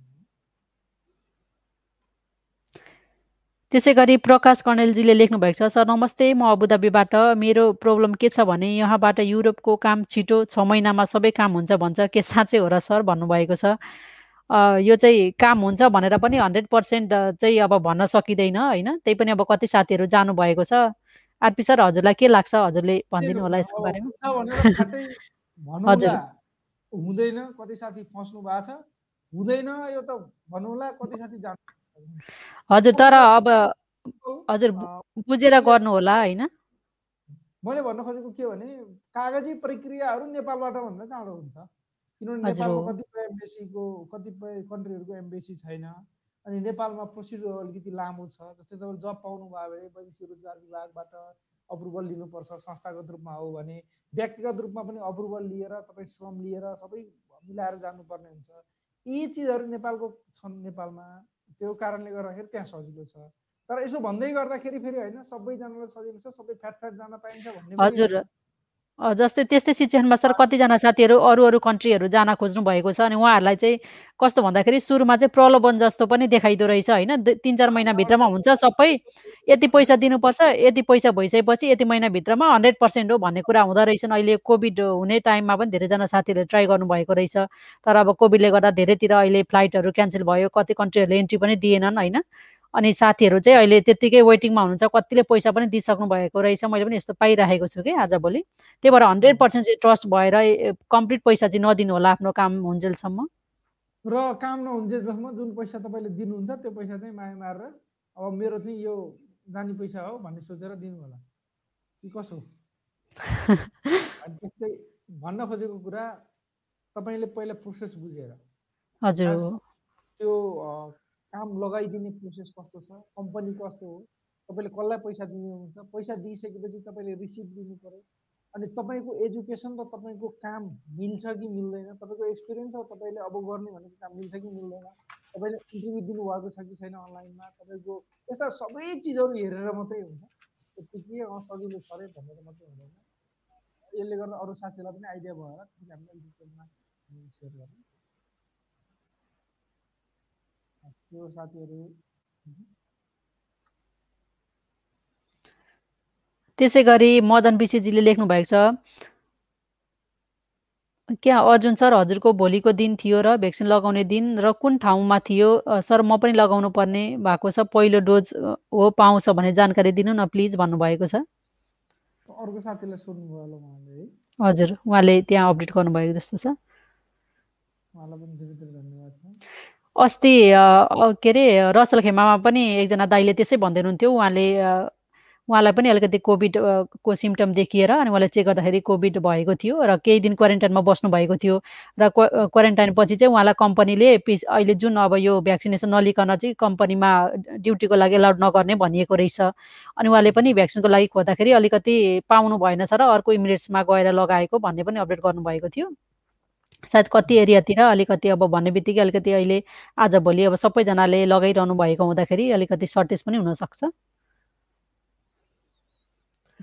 त्यसै गरी प्रकाश कणेलजीले लेख्नु भएको छ सर नमस्ते म अबुधाबीबाट। मेरो प्रब्लम के छ भने यहाँबाट युरोपको काम छिटो छ महिनामा सबै काम हुन्छ भन्छ। के साँच्चै हो र सर? भन्नुभएको छ। यो चाहिँ काम हुन्छ भनेर पनि हन्ड्रेड पर्सेन्ट चाहिँ अब भन्न सकिँदैन होइन? त्यही पनि अब कति साथीहरू जानुभएको छ। आरपी सर हजुरलाई के लाग्छ? हजुरले भनिदिनु होला यसको बारेमा। हजुर। हुँदैन कति साथी फस्नु भएको छ? हुँदैन यो त भनौँला कति साथी जानु हजुर तर अब हजुर बुझेर गर्नु होला होइन? मैले भन्न खोजेको के भने कागजी प्रक्रियाहरू नेपालबाट भन्दा चाँडो हुन्छ। किनभने नेपालमा। कतिपय एम्बेसीको कतिपय कन्ट्रीहरूको एम्बेसी छैन अनि नेपालमा प्रोसिड्युर अलिकति लामो छ जस्तै तपाईँले जब पाउनु भयो भने वैदेशिक रोजगार विभागबाट अप्रुभल लिनुपर्छ संस्थागत रूपमा हो भने व्यक्तिगत रूपमा पनि अप्रुभल लिएर तपाईँ श्रम लिएर सबै मिलाएर जानुपर्ने हुन्छ। यी चिजहरू नेपालको छन् नेपालमा। त्यो कारणले गर्दाखेरि त्यहाँ सजिलो छ। तर यसो भन्दै गर्दाखेरि फेरि होइन सबैजनालाई सजिलो छ सबै फ्याट फ्याट जान पाइन्छ भन्ने हजुर। अ, जस्तै त्यस्तै सिचुएसनमा सर कतिजना साथीहरू अरू अरू कन्ट्रीहरू जान खोज्नु भएको छ अनि उहाँहरूलाई चाहिँ कस्तो भन्दाखेरि सुरुमा चाहिँ प्रलोभन जस्तो पनि देखाइदो रहेछ होइन? दु- तिन चार महिनाभित्रमा हुन्छ सबै। यति पैसा दिनुपर्छ यति पैसा भइसकेपछि यति महिनाभित्रमा हन्ड्रेड पर्सेन्ट हो भन्ने कुरा हुँदो रहेछन्। अहिले कोभिड हुने टाइममा पनि धेरैजना साथीहरूले ट्राई गर्नुभएको रहेछ। तर अब कोभिडले गर्दा धेरैतिर अहिले फ्लाइटहरू क्यान्सल भयो कति कन्ट्रीहरूले एन्ट्री पनि दिएनन् होइन? अनि साथीहरू चाहिँ अहिले त्यत्तिकै वेटिङमा हुनुहुन्छ कतिले पैसा पनि दिइसक्नु भएको रहेछ मैले पनि यस्तो पाइराखेको छु कि आजभोलि त्यही भएर हन्ड्रेड पर्सेन्ट चाहिँ ट्रस्ट भएर कम्प्लिट पैसा चाहिँ नदिनु होला आफ्नो काम हुन्जेलसम्म। र काम नहुन्जेलसम्म जुन पैसा तपाईँले दिनुहुन्छ त्यो पैसा चाहिँ माया मारेर अब मेरो चाहिँ यो जाने पैसा हो भन्ने सोचेर दिनु होला। कि कसो? त्यस्तै भन्न खोजेको कुरा तपाईँले पहिला प्रोसेस बुझेर। हजुर त्यो काम लगाइदिने प्रोसेस कस्तो छ? कम्पनी कस्तो हो? तपाईँले कसलाई पैसा दिनुहुन्छ? पैसा दिइसकेपछि तपाईँले रिसिभ दिनु पऱ्यो अनि तपाईँको एजुकेसन र तपाईँको काम मिल्छ कि मिल्दैन? तपाईँको एक्सपिरियन्स र तपाईँले अब गर्ने भनेको काम मिल्छ कि मिल्दैन? तपाईँले इन्टरभ्यू दिनुभएको छ कि छैन अनलाइनमा? तपाईँको यस्ता सबै चिजहरू हेरेर मात्रै हुन्छ। त्यो के अँ सजिलो छ अरे भनेर मात्रै हुँदैन। यसले गर्दा अरू साथीहरूलाई पनि आइडिया भएर त्यसरी हामीले डिटेलमा सेयर गर्ने त्यो साथीहरू त्यसै गरी मदन विषीजीले लेख्नु भएको छ क्या अर्जुन सर हजुरको भोलिको दिन थियो र भ्याक्सिन लगाउने दिन र कुन ठाउँमा थियो? सर म पनि लगाउनु पर्ने भएको छ पहिलो डोज हो पाउँछ भने जानकारी दिनु न प्लिज भन्नुभएको छ। अर्को साथीलाई सोध्नुभयो होला उहाँले है। हजुर उहाँले त्यहाँ अपडेट गर्नुभएको जस्तो छ। उहाँलाई पनि धेरै धेरै धन्यवाद छ। अस्ति के अरे रसल खेमामा पनि एकजना दाइले त्यसै भन्दै हुनुहुन्थ्यो। उहाँले उहाँलाई पनि अलिकति कोभिड अ, को सिम्टम देखिएर अनि उहाँले चेक गर्दाखेरि कोभिड भएको थियो र केही दिन क्वारेन्टाइनमा बस्नु भएको थियो र क्वा क्वारेन्टाइन पछि चाहिँ उहाँलाई कम्पनीले पिस अहिले जुन अब यो भ्याक्सिनेसन नलिकन चाहिँ कम्पनीमा ड्युटीको लागि एलाउड नगर्ने भनिएको रहेछ। अनि उहाँले पनि भ्याक्सिनको लागि खोज्दाखेरि अलिकति पाउनु भएन छ र अर्को इमिरेट्समा गएर लगाएको भन्ने पनि अपडेट गर्नुभएको थियो। सायद कति एरियातिर अलिकति अब भन्ने बित्तिकै अलिकति अहिले आजभोलि अब सबैजनाले लगाइरहनु भएको हुँदाखेरि अलिकति सर्टेज पनि हुनसक्छ।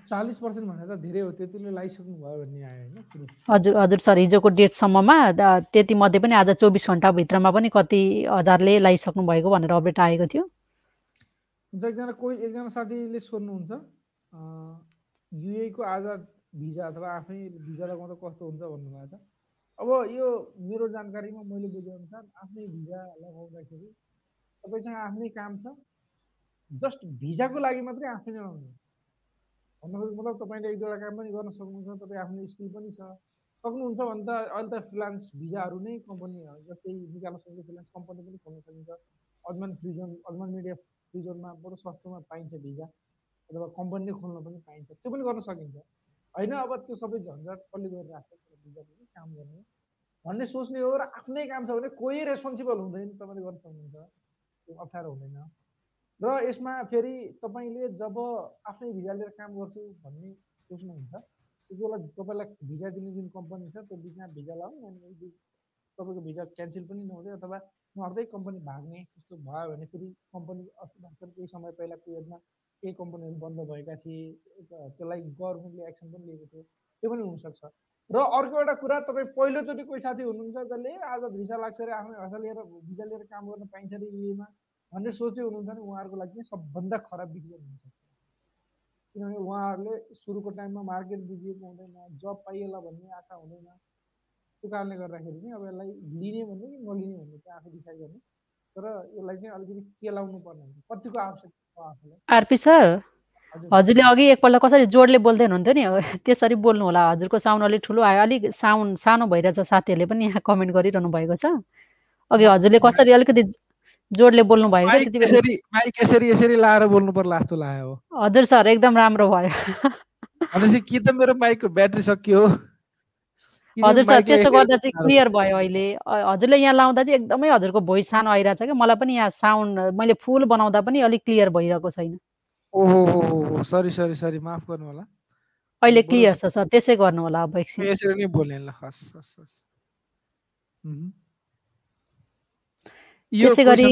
चालिस पर्सेन्ट भनेर धेरै हो त्यतिले लगाइसक्नु भयो भन्ने आयो होइन हजुर हजुर सर हिजोको डेटसम्ममा त्यति मध्ये पनि आज चौबिस घन्टाभित्रमा पनि कति हजारले लगाइसक्नु भएको भनेर अपडेट आएको थियो। हुन्छ एकजना कोही एकजना साथीले सोध्नुहुन्छ युएको आज भिजा अथवा आफै भिजा लगाउँदा कस्तो हुन्छ भन्नुभएको छ? अब यो मेरो जानकारीमा मैले बुझेअनुसार आफ्नै भिजा लगाउँदाखेरि तपाईँसँग आफ्नै काम छ। जस्ट भिजाको लागि मात्रै आफैले लगाउने। भन्नुको मतलब तपाईँले एक दुईवटा काम पनि गर्न सक्नुहुन्छ तपाईँ आफ्नो स्किल पनि छ। सक्नुहुन्छ भने त अहिले त फ्रिलान्स भिजाहरू नै कम्पनी जस्तै निकाल्न सक्ने फ्रिलान्स कम्पनी पनि खोल्न सकिन्छ। Ajman free zone Ajman media free जोनमा बरु सस्तोमा पाइन्छ भिजा अथवा कम्पनीले खोल्न पनि पाइन्छ त्यो पनि गर्न सकिन्छ। होइन अब त्यो सबै झन्झट कसले गरिरहेको छ भिजा पनि काम गर्ने भन्ने सोच्ने हो र आफ्नै काम छ भने कोही रेस्पोन्सिबल हुँदैन तपाईँले गर्न सक्नुहुन्छ। त्यो अप्ठ्यारो हुँदैन। र यसमा फेरि तपाईँले जब आफ्नै भिजा लिएर काम गर्छु भन्ने सोच्नुहुन्छ त्यति बेला तपाईँलाई भिजा दिने जुन कम्पनी छ त्यो बिचमा भिजा लगाउनु अनि तपाईँको भिजा क्यान्सल पनि नहुँदै अथवा उहाँहरूकै कम्पनी भाग्ने त्यस्तो भयो भने फेरि कम्पनी केही समय पहिला पिरियडमा केही कम्पनीहरू बन्द भएका थिए त्यसलाई गभर्मेन्टले एक्सन पनि लिएको थियो त्यो पनि हुनसक्छ। र अर्को एउटा कुरा तपाईँ पहिलोचोटि कोही साथी हुनुहुन्छ जसले "ए, आज भिसा लाग्छ अरे आफ्नो भाषा लिएर भिजा लिएर काम गर्न पाइन्छ अरे युएमा भन्ने सोच्दै हुनुहुन्छ भने उहाँहरूको लागि सबभन्दा खराब विकल्प हुनसक्छ किनभने उहाँहरूले सुरुको टाइममा मार्केट बुझिएको हुँदैन जब पाइएला भन्ने आशा हुँदैन। त्यो कारणले गर्दाखेरि चाहिँ अब यसलाई लिने भन्ने कि नलिने भन्ने चाहिँ आफै डिसाइड गर्ने। तर यसलाई चाहिँ अलिकति केलाउनु पर्ने हुन्छ। कतिको आवश्यकता छ आफूलाई? RP sir? हजुरले अघि एकपल्ट कसरी जोडले बोल्दै हुनुहुन्थ्यो नि त्यसरी बोल्नु होला। हजुरको साउन्ड अलिक ठुलो आयो। अलिक साउन्ड सानो भइरहेछ साथीहरूले पनि यहाँ कमेन्ट गरिरहनु भएको छ। अघि हजुरले कसरी अलिकति जोडले बोल्नु भएको थियो हजुर सर एकदम राम्रो भयो। कि त मेरो माइकको ब्याट्री सकियो। कि हजुर सर त्यसो गर्दा चाहिँ क्लियर भयो अहिले। हजुरले यहाँ लाउँदा चाहिँ एकदमै हजुरको भोइस सानो आइरहेछ क्या। मलाई पनि यहाँ साउन्ड मैले फुल बनाउँदा पनि अलिक क्लियर भइरहेको छैन। ओहो हो हो हो सरी सरी सरी माफ गर्नु होला। अहिले क्लियर छ सर त्यसै गर्नु होला अब एकछिन। यसरी नै बोल्ने ल हस् हस् हस्। त्यसै गरी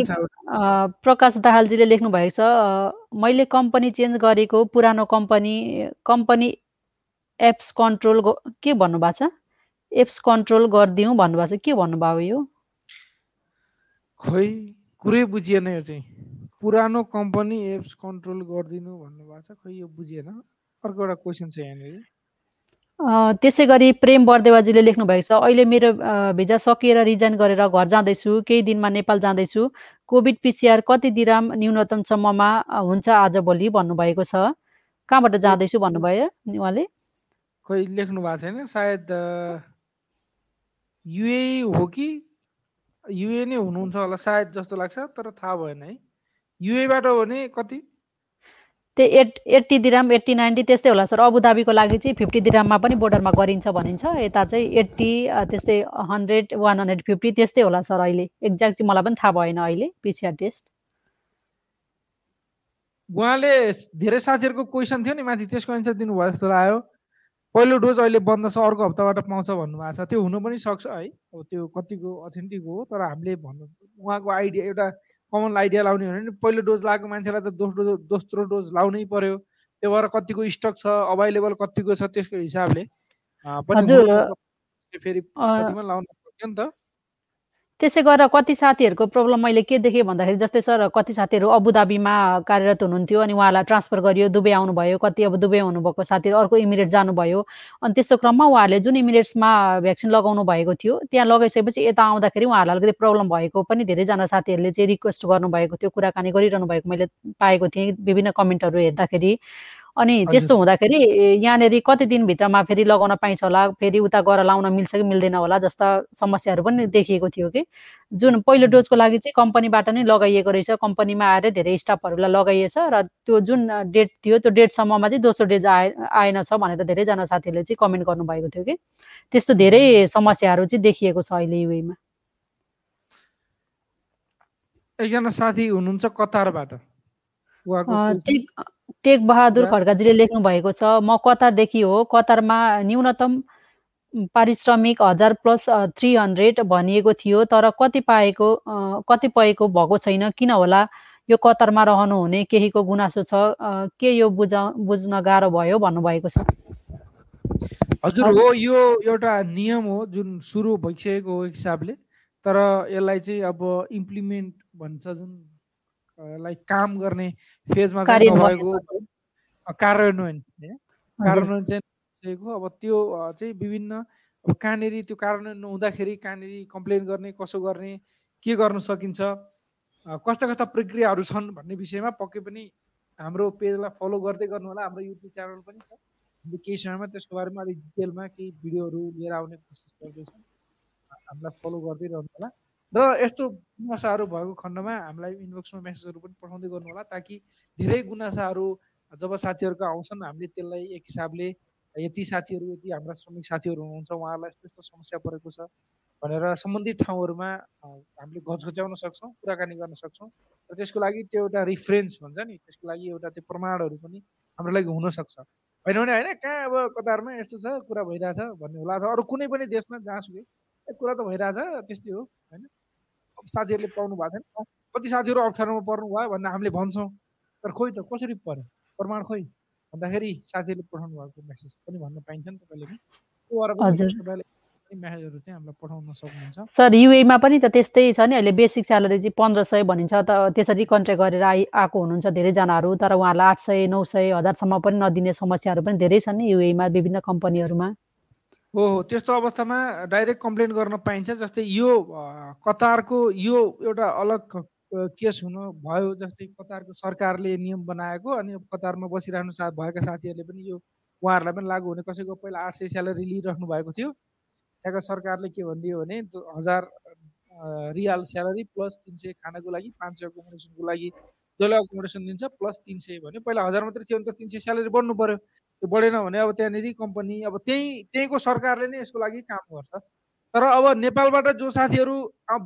प्रकाश दाहालजीले लेख्नु भएको छ मैले कम्पनी चेन्ज गरेको पुरानो कम्पनी कम्पनी एप्स कन्ट्रोल के भन्नुभएको छ? एप्स कन्ट्रोल गरिदिउँ भन्नुभएको छ के भन्नुभयो यो? खोइ कुरै बुझिएन यो चाहिँ। पुरानो कम्पनी एप्स कन्ट्रोल गरिदिनु भन्नुभएको छ। खोइ यो बुझिएन। अर्को एउटा क्वेसन छ यहाँनिर। त्यसै गरी प्रेम बर्देवाजीले लेख्नु भएको छ अहिले मेरो भिजा सकिएर रिजाइन गरेर घर जाँदैछु केही दिनमा नेपाल जाँदैछु। कोभिड पिसिआर कति दिराम न्यूनतमसम्ममा हुन्छ आजभोलि भन्नुभएको छ। कहाँबाट जाँदैछु भन्नुभयो उहाँले? खोइ लेख्नु भएको छैन। सायद युए हो कि? युए नै हुनुहुन्छ होला सायद जस्तो लाग्छ तर थाहा भएन है। युएबाट हो भने कति? त्यो eight eighty dirham eighty ninety त्यस्तै होला सर। अबुधाबीको लागि चाहिँ फिफ्टी दिराममा पनि बोर्डरमा गरिन्छ भनिन्छ। यता चाहिँ एट्टी त्यस्तै हन्ड्रेड वान हन्ड्रेड फिफ्टी त्यस्तै होला सर अहिले। एक्ज्याक्ट चाहिँ मलाई पनि थाहा भएन अहिले पिसिआर टेस्ट। उहाँले धेरै साथीहरूको क्वेसन थियो नि माथि त्यसको एन्सर दिनुभयो जस्तो लाग्यो। पहिलो डोज अहिले बन्द छ अर्को हप्ताबाट पाउँछ भन्नुभएको छ। त्यो हुनु पनि सक्छ है। अब त्यो कतिको अथेन्टिक हो तर हामीले भन्नु उहाँको आइडिया एउटा कमन आइडिया लाउने हो भने पहिलो डोज लगाएको मान्छेलाई त दोस्रो दोस्रो डोज लाउनै पर्यो। त्यो भएर कतिको स्टक छ अभाइलेबल कतिको छ त्यसको हिसाबले फेरि लाउनु पर्यो नि त। त्यसै गरेर कति साथीहरूको प्रब्लम मैले के देखेँ भन्दाखेरि जस्तै सर कति साथीहरू अबुधाबीमा कार्यरत हुनुहुन्थ्यो अनि उहाँलाई ट्रान्सफर गरियो दुबई आउनुभयो कति अब दुबई हुनुभएको साथीहरू अर्को इमिरेट जानुभयो। अनि त्यस्तो क्रममा उहाँहरूले जुन इमिरेट्समा भ्याक्सिन लगाउनु भएको थियो त्यहाँ लगाइसकेपछि यता आउँदाखेरि उहाँहरूलाई अलिकति प्रब्लम भएको पनि धेरैजना साथीहरूले चाहिँ रिक्वेस्ट गर्नुभएको थियो कुराकानी गरिरहनु भएको मैले पाएको थिएँ। विभिन्न कमेन्टहरू हेर्दाखेरि अनि त्यस्तो हुँदाखेरि यहाँनिर कति दिनभित्रमा फेरि लगाउन पाइन्छ होला फेरि उता गएर लाउन मिल्छ कि मिल्दैन होला जस्ता समस्याहरू पनि देखिएको थियो कि। जुन पहिलो डोजको लागि चाहिँ कम्पनीबाट नै लगाइएको रहेछ कम्पनीमा आएर धेरै स्टाफहरूलाई लगाइएछ र त्यो जुन डेट थियो त्यो डेटसम्ममा चाहिँ दोस्रो डेज आए आएन छ भनेर धेरैजना साथीहरूले चाहिँ कमेन्ट गर्नुभएको थियो कि। त्यस्तो धेरै समस्याहरू चाहिँ देखिएको छ अहिले युएमा एकजना साथी हुनुहुन्छ कतारबाट? टेक बहादुर खड्काजीले लेख्नु भएको छ म कतारदेखि हो कतारमा न्यूनतम पारिश्रमिक हजार प्लस थ्री हन्ड्रेड भनिएको थियो तर कति पाएको कति पाएको भएको छैन किन होला? यो कतारमा रहनुहुने केहीको गुनासो छ के यो बुझ बुझ्न गाह्रो भयो भन्नुभएको छ? हजुर हो यो एउटा नियम हो जुन सुरु भइसकेको हो हिसाबले तर यसलाई चाहिँ अब इम्प्लिमेन्ट भन्छ जुन लाइक काम गर्ने फेजमा चाहिँ नभएको कार्यान्वयन कार्यान्वयन चाहिँ अब त्यो चाहिँ विभिन्न अब कहाँनिर त्यो कार्यान्वयन नहुँदाखेरि कहाँनिर कम्प्लेन गर्ने कसो गर्ने के गर्न सकिन्छ कस्ता कस्ता प्रक्रियाहरू छन् भन्ने विषयमा पक्कै पनि हाम्रो पेजलाई फलो गर्दै गर्नु होला हाम्रो युट्युब च्यानल पनि छ। हामीले केही समयमा त्यसको बारेमा अलिक डिटेलमा केही भिडियोहरू लिएर आउने कोसिस गर्दैछौँ। हामीलाई फलो गर्दै रहनु होला र यस्तो गुनासाहरू भएको खण्डमा हामीलाई इनबक्समा मेसेजहरू पनि पठाउँदै गर्नु होला ताकि धेरै गुनासाहरू जब साथीहरूको आउँछन् हामीले त्यसलाई एक हिसाबले यति साथीहरू यति हाम्रा श्रमिक साथीहरू हुनुहुन्छ उहाँहरूलाई यस्तो यस्तो समस्या परेको छ भनेर सम्बन्धित ठाउँहरूमा हामीले घचघच्याउन सक्छौँ कुराकानी गर्न सक्छौँ र त्यसको लागि त्यो एउटा रिफरेन्स भन्छ नि त्यसको लागि एउटा त्यो प्रमाणहरू पनि हाम्रो लागि हुनसक्छ। होइन भने होइन कहाँ अब कतारमा यस्तो छ कुरा भइरहेछ भन्ने होला अथवा अरू कुनै पनि देशमा जहाँसुकै कुरा त भइरहेछ त्यस्तै हो होइन? साथीहरूले पाउनु भएको छैन। कति साथीहरू अप्ठ्यारोमा पर्नु भयो भनेर हामीले भन्छौँ तर खोइ त कसरी पर्यो? प्रमाण खोइ? भन्दाखेरि साथीहरूले पठाउनु भएको मेसेज पनि भन्न पाइन्छ नि तपाईँले मेसेजहरू चाहिँ हामीलाई पठाउन सक्नुहुन्छ। सर युएमा पनि त त्यस्तै छ नि अहिले बेसिक स्यालेरी चाहिँ पन्ध्र सय भनिन्छ त त्यसरी कन्ट्र्याक्ट गरेर आइ आएको हुनुहुन्छ धेरैजनाहरू तर उहाँहरूलाई आठ सय नौ सय हजारसम्म पनि नदिने समस्याहरू पनि धेरै छन् नि युएमा विभिन्न कम्पनीहरूमा। हो हो. त्यस्तो अवस्थामा डाइरेक्ट कम्प्लेन गर्न पाइन्छ जस्तै यो कतारको यो एउटा अलग केस हुनु भयो जस्तै कतारको सरकारले नियम बनाएको अनि कतारमा बसिरहनु सा भएका साथीहरूले पनि यो उहाँहरूलाई पनि लागु हुने कसैको पहिला आठ सय स्यालेरी लिइराख्नु भएको थियो। त्यहाँको सरकारले के भनिदियो भने हजार रियाल स्यालेरी प्लस तिन सय खानाको लागि पाँच सय एकोमोडेसनको लागि जसले एकोमोडेसन दिन्छ प्लस तिन सय भने पहिला हजार मात्रै थियो भने त तिन सय स्यालेरी बढ्नु पऱ्यो त्यो बढेन भने अब त्यहाँनिर कम्पनी अब त्यहीँ त्यहीँको सरकारले नै यसको लागि काम गर्छ। तर अब नेपालबाट जो साथीहरू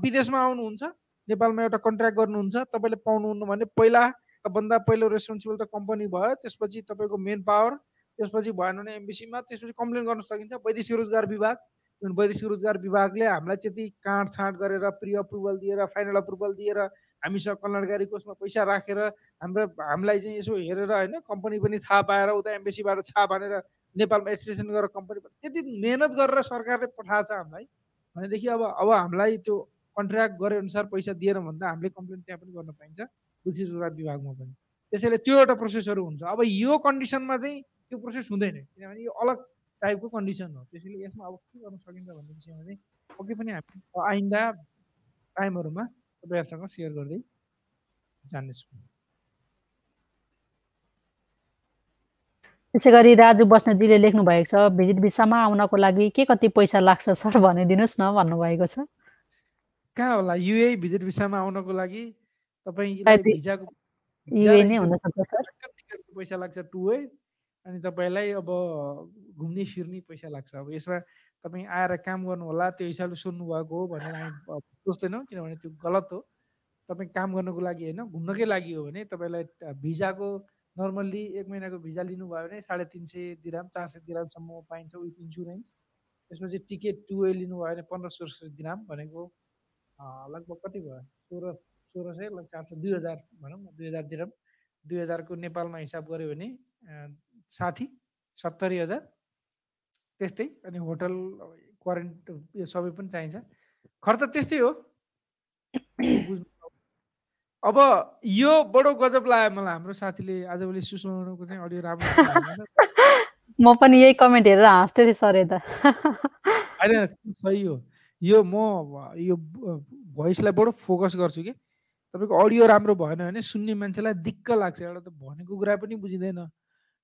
विदेशमा आउनुहुन्छ नेपालमा एउटा कन्ट्र्याक्ट गर्नुहुन्छ तपाईँले पाउनुहुन्न भने पहिला भन्दा पहिलो रेस्पोन्सिबल त कम्पनी भयो त्यसपछि तपाईँको मेन पावर त्यसपछि भएन भने एमबिसीमा त्यसपछि कम्प्लेन गर्न सकिन्छ वैदेशिक रोजगार विभाग। वैदेशिक रोजगार विभागले हामीलाई त्यति काँडछाँड गरेर प्रि अप्रुभल दिएर फाइनल अप्रुभल दिएर हामीसँग कल्याणकारी कोषमा पैसा राखेर हाम्रो हामीलाई चाहिँ यसो हेरेर होइन कम्पनी पनि थाहा पाएर उता एम्बेसीबाट छाप हानेर नेपालमा एक्सटेसन गरेर कम्पनी त्यति मेहनत गरेर सरकारले पठाएको छ हामीलाई। भनेदेखि अब अब हामीलाई त्यो कन्ट्र्याक्ट गरे अनुसार पैसा दिएर भन्दा हामीले कम्प्लेन त्यहाँ पनि गर्न पाइन्छ कृषि रोजगार विभागमा पनि। त्यसैले त्यो एउटा प्रोसेसहरू हुन्छ। अब यो कन्डिसनमा चाहिँ त्यो प्रोसेस हुँदैन किनभने यो अलग टाइपको कन्डिसन हो। त्यसैले यसमा अब के गर्न सकिन्छ भन्ने विषयमा चाहिँ पक्कै पनि हामी आइन्दा टाइमहरूमा तपाईँहरूसँग सेयर गर्दै जानेछु त्यसै गरी राजु बस्नेतजीले लेख्नु भएको छ भिजिट भिसामा आउनको लागि के कति पैसा लाग्छ सर भनिदिनुहोस् न भन्नुभएको छ। कहाँ होला? युए भिजिट भिसामा आउनको लागि तपाईँ भिजाको पैसा लाग्छ टु वे अनि तपाईँलाई अब घुम्ने फिर्ने पैसा लाग्छ। अब यसमा तपाईँ आएर काम गर्नु होला त्यो हिसाबले सोध्नु भएको हो भनेर हामी सोच्दैनौँ किनभने त्यो गलत हो। तपाईँ काम गर्नको लागि होइन घुम्नकै लागि हो भने तपाईँलाई भिजाको नर्मल्ली एक महिनाको भिजा लिनुभयो भने साढे तिन सय दिराम चार सय दिरामसम्म पाइन्छ विथ इन्सुरेन्स त्यसपछि टिकट टु वे लिनुभयो भने पन्ध्र सोह्र सय दिराम भनेको लगभग कति भयो? सोह्र सोह्र सय लग चार सय दुई हजार भनौँ न दुई हजार दिराम। दुई हजारको नेपालमा हिसाब गऱ्यो भने साठी सत्तरी हजार. त्यस्तै अनि होटल क्वारेन्ट यो सबै पनि चाहिन्छ। खर्च त्यस्तै हो। अब यो बडो गजब लाग्यो मलाई हाम्रो साथीले आजभोलि सुषमाको चाहिँ अडियो राम्रो। म पनि यही कमेन्ट हेरेर हाँस्दै थिएँ सर यता होइन सही हो। यो म यो भोइसलाई बडो फोकस गर्छु कि। तपाईँको अडियो राम्रो भएन भने सुन्ने मान्छेलाई दिक्क लाग्छ। एउटा त भनेको कुरा पनि बुझिँदैन।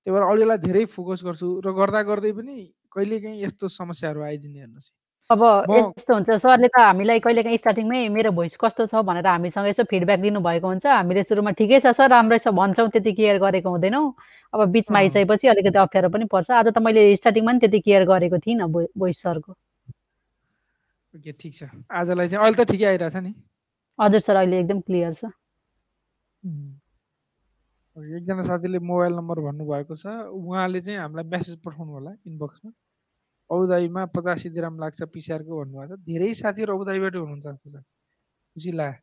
त्यही भएर अडियोलाई धेरै फोकस गर्छु र गर्दा गर्दै पनि कहिलेकाहीँ यस्तो समस्याहरू आइदिने हेर्नुहोस् अब यस्तो हुन्छ सरले त हामीलाई कहिलेकाहीँ स्टार्टिङमै मेरो भोइस कस्तो छ भनेर हामीसँग यसो फिडब्याक दिनुभएको हुन्छ। हामीले सुरुमा ठिकै छ सर राम्रै छ भन्छौँ त्यति केयर गरेको हुँदैनौँ। अब बिचमा। आइसकेपछि अलिकति अप्ठ्यारो पनि पर्छ। आज त मैले स्टार्टिङमा पनि त्यति केयर गरेको थिइनँ भोइस सरको। ओके ठिक छ। आजलाई चाहिँ अहिले त ठिकै आइरहेछ नि? हजुर सर अहिले एकदम क्लियर छ। एकजना साथीले मोबाइल नम्बर भन्नुभएको छ उहाँले चाहिँ हामीलाई मेसेज पठाउनु होला इनबक्समा औदाईमा पचासी दिराम लाग्छ पिसिआरको भन्नुभएको छ। धेरै साथीहरू औदाईबाटै हुनुहुन्छ जस्तो छ। खुसी लाग्यो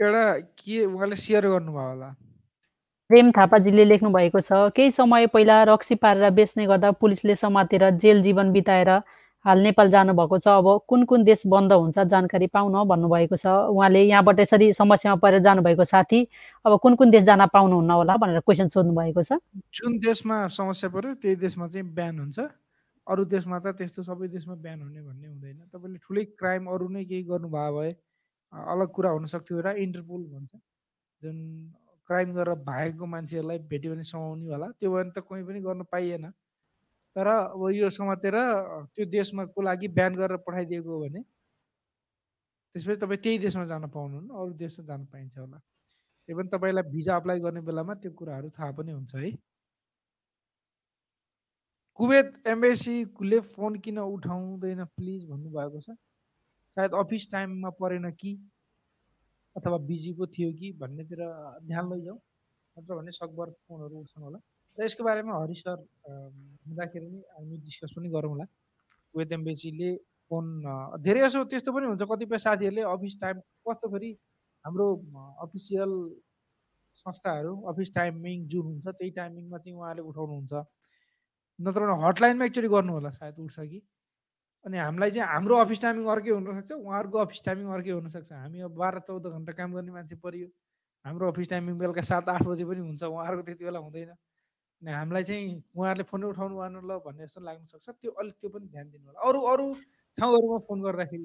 एउटा के उहाँले सेयर गर्नुभयो होला? प्रेम थापाजीले लेख्नु भएको छ केही समय पहिला रक्सी पारेर बेच्ने गर्दा पुलिसले समातेर जेल जीवन बिताएर हाल नेपाल जानुभएको छ। अब कुन कुन देश बन्द हुन्छ जानकारी पाउन भन्नुभएको छ। उहाँले यहाँबाट यसरी समस्यामा परेर जानुभएको साथी अब कुन कुन देश जान पाउनुहुन्न होला भनेर क्वेसन सोध्नु भएको छ। जुन देशमा समस्या पर्यो त्यही देशमा चाहिँ बिहान हुन्छ। अरू देशमा त त्यस्तो सबै देशमा बिहान हुने भन्ने हुँदैन। तपाईँले ठुलै क्राइम अरू नै केही गर्नुभयो भए अलग कुरा हुनसक्थ्यो र इन्टरपोल भन्छ। जुन क्राइम गरेर भागेको मान्छेहरूलाई भेट्यो भने समाउने होला। त्यो भने त कोही पनि गर्न पाइएन। तर अब यो समातेर त्यो देशमा को लागि बिहान गरेर पठाइदिएको हो भने त्यसपछि तपाईँ त्यही देशमा जान पाउनुहुन्न अरू देशमा जान पाइन्छ होला। त्यही पनि तपाईँलाई भिजा अप्लाई गर्ने बेलामा त्यो कुराहरू थाहा पनि हुन्छ है। कुवेत एम्बेसीले फोन किन उठाउँदैन प्लिज भन्नुभएको छ? सायद अफिस टाइममा परेन कि? अथवा बिजी पो थियो कि? भन्नेतिर ध्यान लैजाउँ। नत्र भने सकभर फोनहरू उठ्छन् होला। र यसको बारेमा हरि सर हुँदाखेरि नि हामी डिस्कस पनि गरौँ होला। कुवेत एम्बेसीले फोन धेरै जसो त्यस्तो पनि हुन्छ कतिपय साथीहरूले अफिस टाइम कस्तो फेरि हाम्रो अफिसियल संस्थाहरू अफिस टाइमिङ जुन हुन्छ त्यही टाइमिङमा चाहिँ उहाँले उठाउनुहुन्छ। नत्र भने हटलाइनमा एक्चुली गर्नु होला सायद उठ्छ कि। अनि हामीलाई चाहिँ हाम्रो अफिस टाइमिङ अर्कै हुनसक्छ उहाँहरूको अफिस टाइमिङ अर्कै हुनसक्छ। हामी अब बाह्र चौध घन्टा काम गर्ने मान्छे परियो। हाम्रो अफिस टाइमिङ बेलुका सात आठ बजे पनि हुन्छ उहाँहरूको त्यति बेला हुँदैन। हामीलाई चाहिँ उहाँहरूले फोनै उठाउनु भएन ल भन्ने जस्तो लाग्न सक्छ। त्यो अलिक त्यो पनि ध्यान दिनु होला। अरू अरू ठाउँहरूमा फोन गर्दाखेरि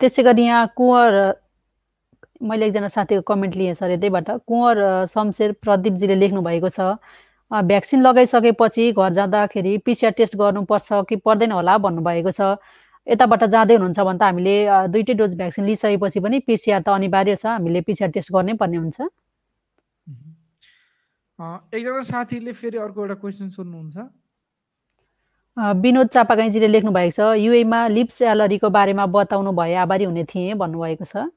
त्यसै गरी यहाँ कुँवर मैले एकजना साथीको कमेन्ट लिएँ सर यतैबाट। कुँवर शमशेर प्रदीपजीले लेख्नु भएको छ भ्याक्सिन लगाइसकेपछि घर जाँदाखेरि पिसिआर टेस्ट गर्नुपर्छ कि पर्दैन होला भन्नुभएको छ। यताबाट जाँदै हुनुहुन्छ भने त हामीले दुइटै डोज भ्याक्सिन लिइसकेपछि पनि पिसिआर त अनिवार्य छ। हामीले पिसिआर टेस्ट गर्नै पर्ने हुन्छ। एकजना साथीले फेरि अर्को एउटा क्वेसन सोध्नुहुन्छ। विनोद चापागाईजीले लेख्नु भएको छ युएमा लिप स्यालेरीको बारेमा बताउनु भए आभारी हुने थिएँ भन्नुभएको छ।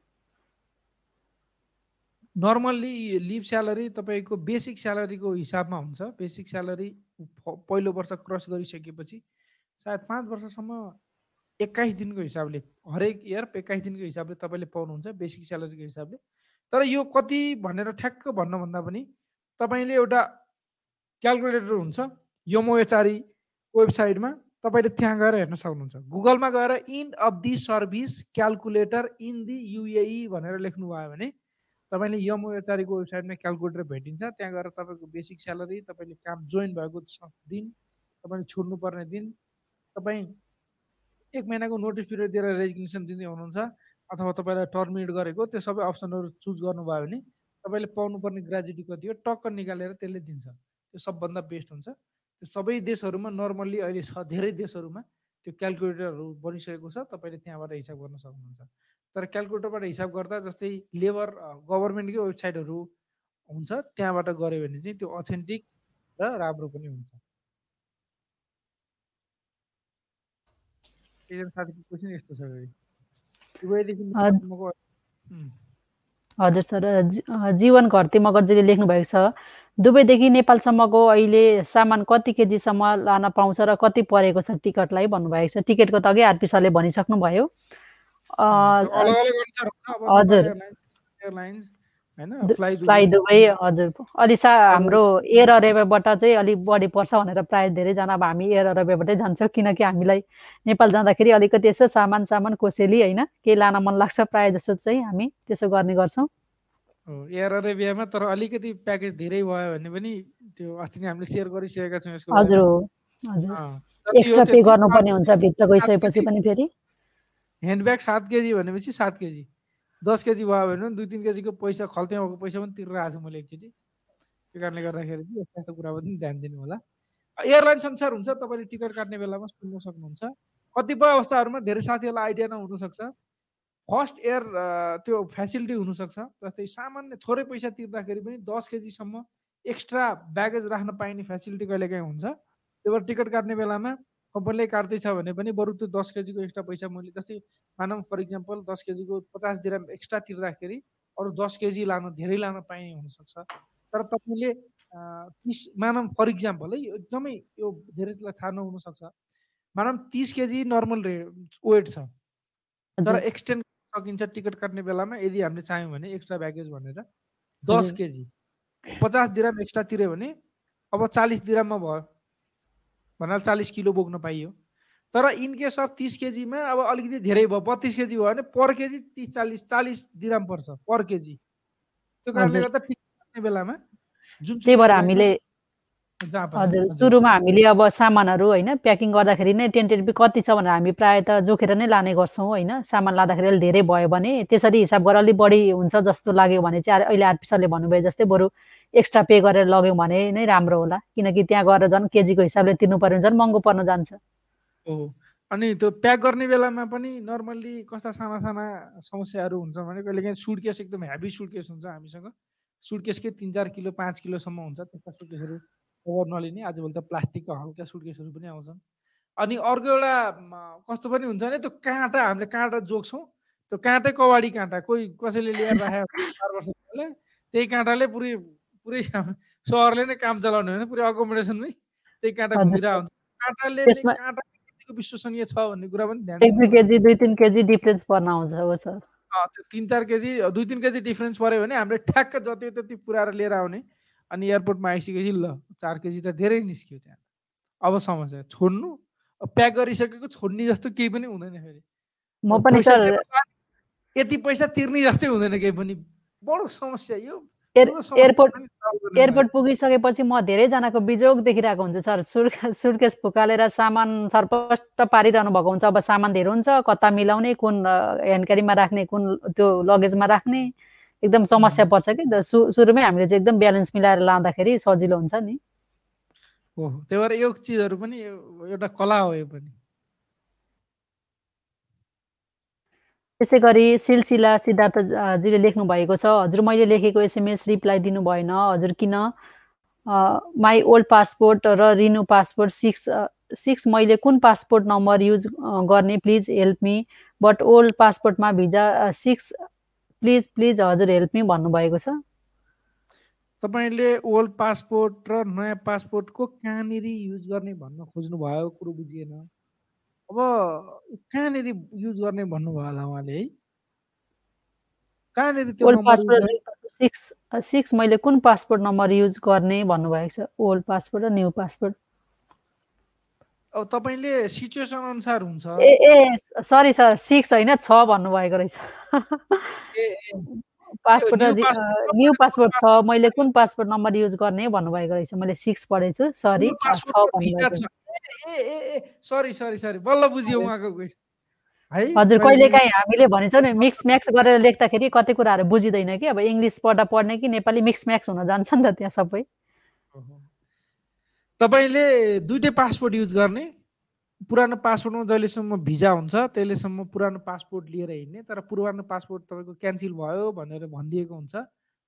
नर्मल्ली लिभ स्यालेरी तपाईँको बेसिक स्यालेरीको हिसाबमा हुन्छ। बेसिक स्यालेरी पहिलो वर्ष क्रस गरिसकेपछि सायद पाँच वर्षसम्म एक्काइस दिनको हिसाबले हरेक इयर एक्काइस दिनको हिसाबले तपाईँले पाउनुहुन्छ बेसिक स्यालेरीको हिसाबले। तर यो कति भनेर ठ्याक्क भन्नुभन्दा पनि तपाईँले एउटा क्यालकुलेटर हुन्छ यमोएचआरई वेबसाइटमा तपाईँले त्यहाँ गएर हेर्न सक्नुहुन्छ। गुगलमा गएर end of the service calculator in the UAE भनेर लेख्नुभयो भने तपाईँले यमओएचआरईको वेबसाइटमा क्यालकुलेटर भेटिन्छ। त्यहाँ गएर तपाईँको बेसिक स्यालेरी तपाईँले काम जोइन भएको दिन तपाईँले छोड्नुपर्ने दिन तपाईँ एक महिनाको नोटिस पिरियड दिएर रेजिग्नेसन दिँदै हुनुहुन्छ अथवा तपाईँलाई टर्मिनेट गरेको त्यो सबै अप्सनहरू चुज गर्नुभयो भने तपाईँले पाउनुपर्ने ग्रेजुटी कति हो टक्क निकालेर त्यसले दिन्छ। त्यो सबभन्दा बेस्ट हुन्छ। त्यो सबै देशहरूमा नर्मल्ली अहिले छ धेरै देशहरूमा त्यो क्यालकुलेटरहरू बनिसकेको छ तपाईँले त्यहाँबाट हिसाब गर्न सक्नुहुन्छ। तर क्यालकुलेटरबाट हिसाब गर्दा जस्तै लेबर गभर्मेन्टकै वेबसाइटहरू हुन्छ त्यहाँबाट गऱ्यो भने चाहिँ त्यो अथेन्टिक र राम्रो पनि हुन्छ एकजना साथीको क्वेसन यस्तो छ फेरि दुबईदेखि हजुर। सर जीवन घरती मगर्जीले लेख्नु भएको छ दुबईदेखि नेपालसम्मको अहिले सामान कति केजीसम्म लान पाउँछ र कति परेको छ टिकटलाई भन्नुभएको छ टिकटको त अघि आरपी सरले भनिसक्नुभयो हजुर। होइन? हजुर। अलि सा हाम्रो एयर अरेबियाबाट चाहिँ अलिक बढी पर्छ भनेर प्रायः धेरैजना अब हामी एयर अरेबियाबाटै जान्छौँ किनकि हामीलाई नेपाल जाँदाखेरि अलिकति यसो सामान सामान कोसेली होइन केही लान मन लाग्छ प्रायः जसो चाहिँ हामी त्यसो गर्ने गर्छौँ। एयर अरेबियामा तर अलिकति प्याकेज धेरै भयो भने पनि त्यो अस्ति नै हामीले सेयर गरिसकेका छौँ यसको हजुर। हो हजुर। एक्स्ट्रा पे गर्नुपर्ने हुन्छ भित्र गइसकेपछि। पनि फेरि। ह्यान्डब्याग सात केजी भनेपछि सात केजी। दस केजी भयो भने पनि दुई तिन केजीको पैसा खल्ती भएको पैसा पनि तिरेर छु मैले एकचोटि। त्यो कारणले गर्दाखेरि चाहिँ यस्तो यस्तो कुरा पनि ध्यान दिनु होला। एयरलाइन्स अनुसार हुन्छ तपाईँले टिकट काट्ने बेलामा सुन्नु सक्नुहुन्छ। कतिपय अवस्थाहरूमा धेरै साथीहरूलाई आइडिया नहुनसक्छ। फर्स्ट एयर त्यो फेसिलिटी हुनसक्छ। जस्तै सामान्य थोरै पैसा तिर्दाखेरि पनि दस केजीसम्म एक्स्ट्रा ब्यागेज राख्न पाइने फेसिलिटी कहिलेकाहीँ हुन्छ। त्यही भएर टिकट काट्ने बेलामा कम्पनीले काट्दैछ भने पनि बरु त्यो दस केजीको एक्स्ट्रा पैसा मैले जस्तै मानौँ फर इक्जाम्पल दस केजीको पचास दिराम एक्स्ट्रा तिर्दाखेरि अरू दस केजी लानु धेरै लान पाइने हुनसक्छ। तर तपाईँले तिस मानौँ फर इक्जाम्पल है एकदमै यो धेरैलाई थाहा नहुनसक्छ। मानौँ तिस केजी नर्मल रे वेट छ। तर एक्सटेन्ड सकिन्छ टिकट काट्ने बेलामा यदि हामीले चाह्यौँ भने एक्स्ट्रा ब्यागेज भनेर। दस। केजी पचास दिराम एक्स्ट्रा तिर्यो भने अब चालिस दिराममा भयो। भनेर चालिस किलो बोक्न पाइयो। तर इन केस अफ तिस केजीमा अब अलिकति धेरै भयो बत्तिस केजी भयो भने पर केजी तिस चालिस चालिस दिराम पर्छ पर केजी। त्यो कारणले। गर्दा बेलामा। जुन भएर हामीले हजुर। सुरुमा हामीले अब सामानहरू होइन प्याकिङ गर्दाखेरि नै टेन्टेड कति छ भनेर हामी प्रायः त जोखेर नै लाने गर्छौँ होइन। सामान लाँदाखेरि अलिक धेरै भयो भने त्यसरी हिसाब गरेर अलिक बढी हुन्छ जस्तो लाग्यो भने चाहिँ अहिले आरपी सरले भन्नुभयो जस्तै बरु एक्स्ट्रा पे गरेर लग्यौँ भने नै राम्रो होला। किनकि त्यहाँ गएर झन् केजीको हिसाबले तिर्नु पऱ्यो भने झन् महँगो पर्न जान्छ। अनि त्यो प्याक गर्ने बेलामा पनि नर्मल्ली कस्ता साना साना समस्याहरू हुन्छ भने कहिलेकाहीँ सुटकेस एकदम हेभी सुटकेस हुन्छ हामीसँग। सुटकेसकै तिन चार किलो पाँच किलोसम्म हुन्छ त्यस्ता सुटकेसहरू कभर नलिने। आजभोलि त प्लास्टिकको हल्का सुटकेसहरू पनि आउँछन्। अनि अर्को एउटा कस्तो पनि हुन्छ भने त्यो काँटा हामीले काँटा जोग्छौँ त्यो काँटै कवाडी काँटा। कोही कसैले लिएर राखेको चार वर्ष पहिला त्यही काँटाले पुरै पुरै सहरले नै काम चलाउने होइन पुरै अकोमोडेसनमै त्यही काँटा। घुमिरहेको हुन्छ। काँटाले काँटा कतिको विश्वसनीय छ भन्ने कुरा पनि ध्यान। केजी दुई तिन केजी डिफ्रेन्स पर्न आउँछ हो सर। तिन चार केजी दुई तिन केजी डिफ्रेन्स पऱ्यो भने हामीले ठ्याक्क जति त्यति पुऱ्याएर लिएर आउने। अनि एयरपोर्टमा आइसकेपछि ल चार केजी त धेरै निस्क्यो त्यहाँ। अब समस्या छोड्नु? प्याक गरिसकेको छोड्ने जस्तो केही पनि हुँदैन फेरि। म पनि यति पैसा तिर्ने जस्तै हुँदैन केही पनि। बडो समस्या यो। एयरपोर्ट एयरपोर्ट पुगिसकेपछि म धेरैजनाको बिजोग देखिरहेको हुन्छु सर। सुट सुटकेस फुकालेर सामान सरपष्ट पारिरहनु भएको हुन्छ। अब सामान धेरै हुन्छ। कता मिलाउने कुन ह्यान्ड क्यारीमा राख्ने कुन त्यो लगेजमा राख्ने। एकदम समस्या पर्छ कि सुरुमै हामीले चाहिँ एकदम ब्यालेन्स मिलाएर लाँदाखेरि सजिलो हुन्छ नि। हो। त्यही भएर यो चिजहरू पनि यो- एउटा कला हो यो पनि। त्यसै गरी सिलसिला सिद्धार्थ अ, जीले लेख्नु भएको छ हजुर मैले लेखेको एसएमएस रिप्लाई दिनु भएन हजुर किन? माई ओल्ड पासपोर्ट र रिन्यू पासपोर्ट सिक्स सिक्स मैले कुन पासपोर्ट नम्बर युज गर्ने please help me but old पासपोर्टमा visa six please please हजुर हेल्प मी भन्नुभएको छ। तपाईँले ओल्ड पासपोर्ट र नयाँ पासपोर्टको कहाँनिर युज गर्ने भन्न खोज्नु भयो कुरो बुझिएन। अब कहाँनिर युज गर्ने भन्नुभयो होला उहाँले है? कहाँनिर त्यो ओल्ड पासपोर्ट सिक्स सिक्स मैले कुन पासपोर्ट नम्बर युज गर्ने भन्नुभएको छ? ओल्ड पासपोर्ट र न्यू पासपोर्ट अब तपाईँले सिचुएसन अनुसार हुन्छ। ए ए सरी सर सिक्स होइन छ भन्नुभएको रहेछ। पासपोर्ट न्यू पासपोर्ट छ मैले कुन पासपोर्ट नम्बर युज गर्ने भन्नुभएको रहेछ मैले सिक्स पढेछु सरी छ सरी सरी सरी बल्ल बुझियो हजुर। उहाँको हजुर कहिलेकाहीँ हामीले भनिन्छौँ नि मिक्स म्याक्स गरेर लेख्दाखेरि कति कुराहरू बुझिँदैन कि अब इङ्ग्लिस पढ्दा पढ्ने कि नेपाली मिक्स म्याक्स हुन जान्छ नि त त्यहाँ सबै। तपाईँले दुइटै पासपोर्ट युज गर्ने। पुरानो पासपोर्टमा जहिलेसम्म भिजा हुन्छ त्यसलेसम्म पुरानो पासपोर्ट लिएर हिँड्ने तर पुरानो पासपोर्ट तपाईँको क्यान्सल भयो भनेर भनिदिएको हुन्छ।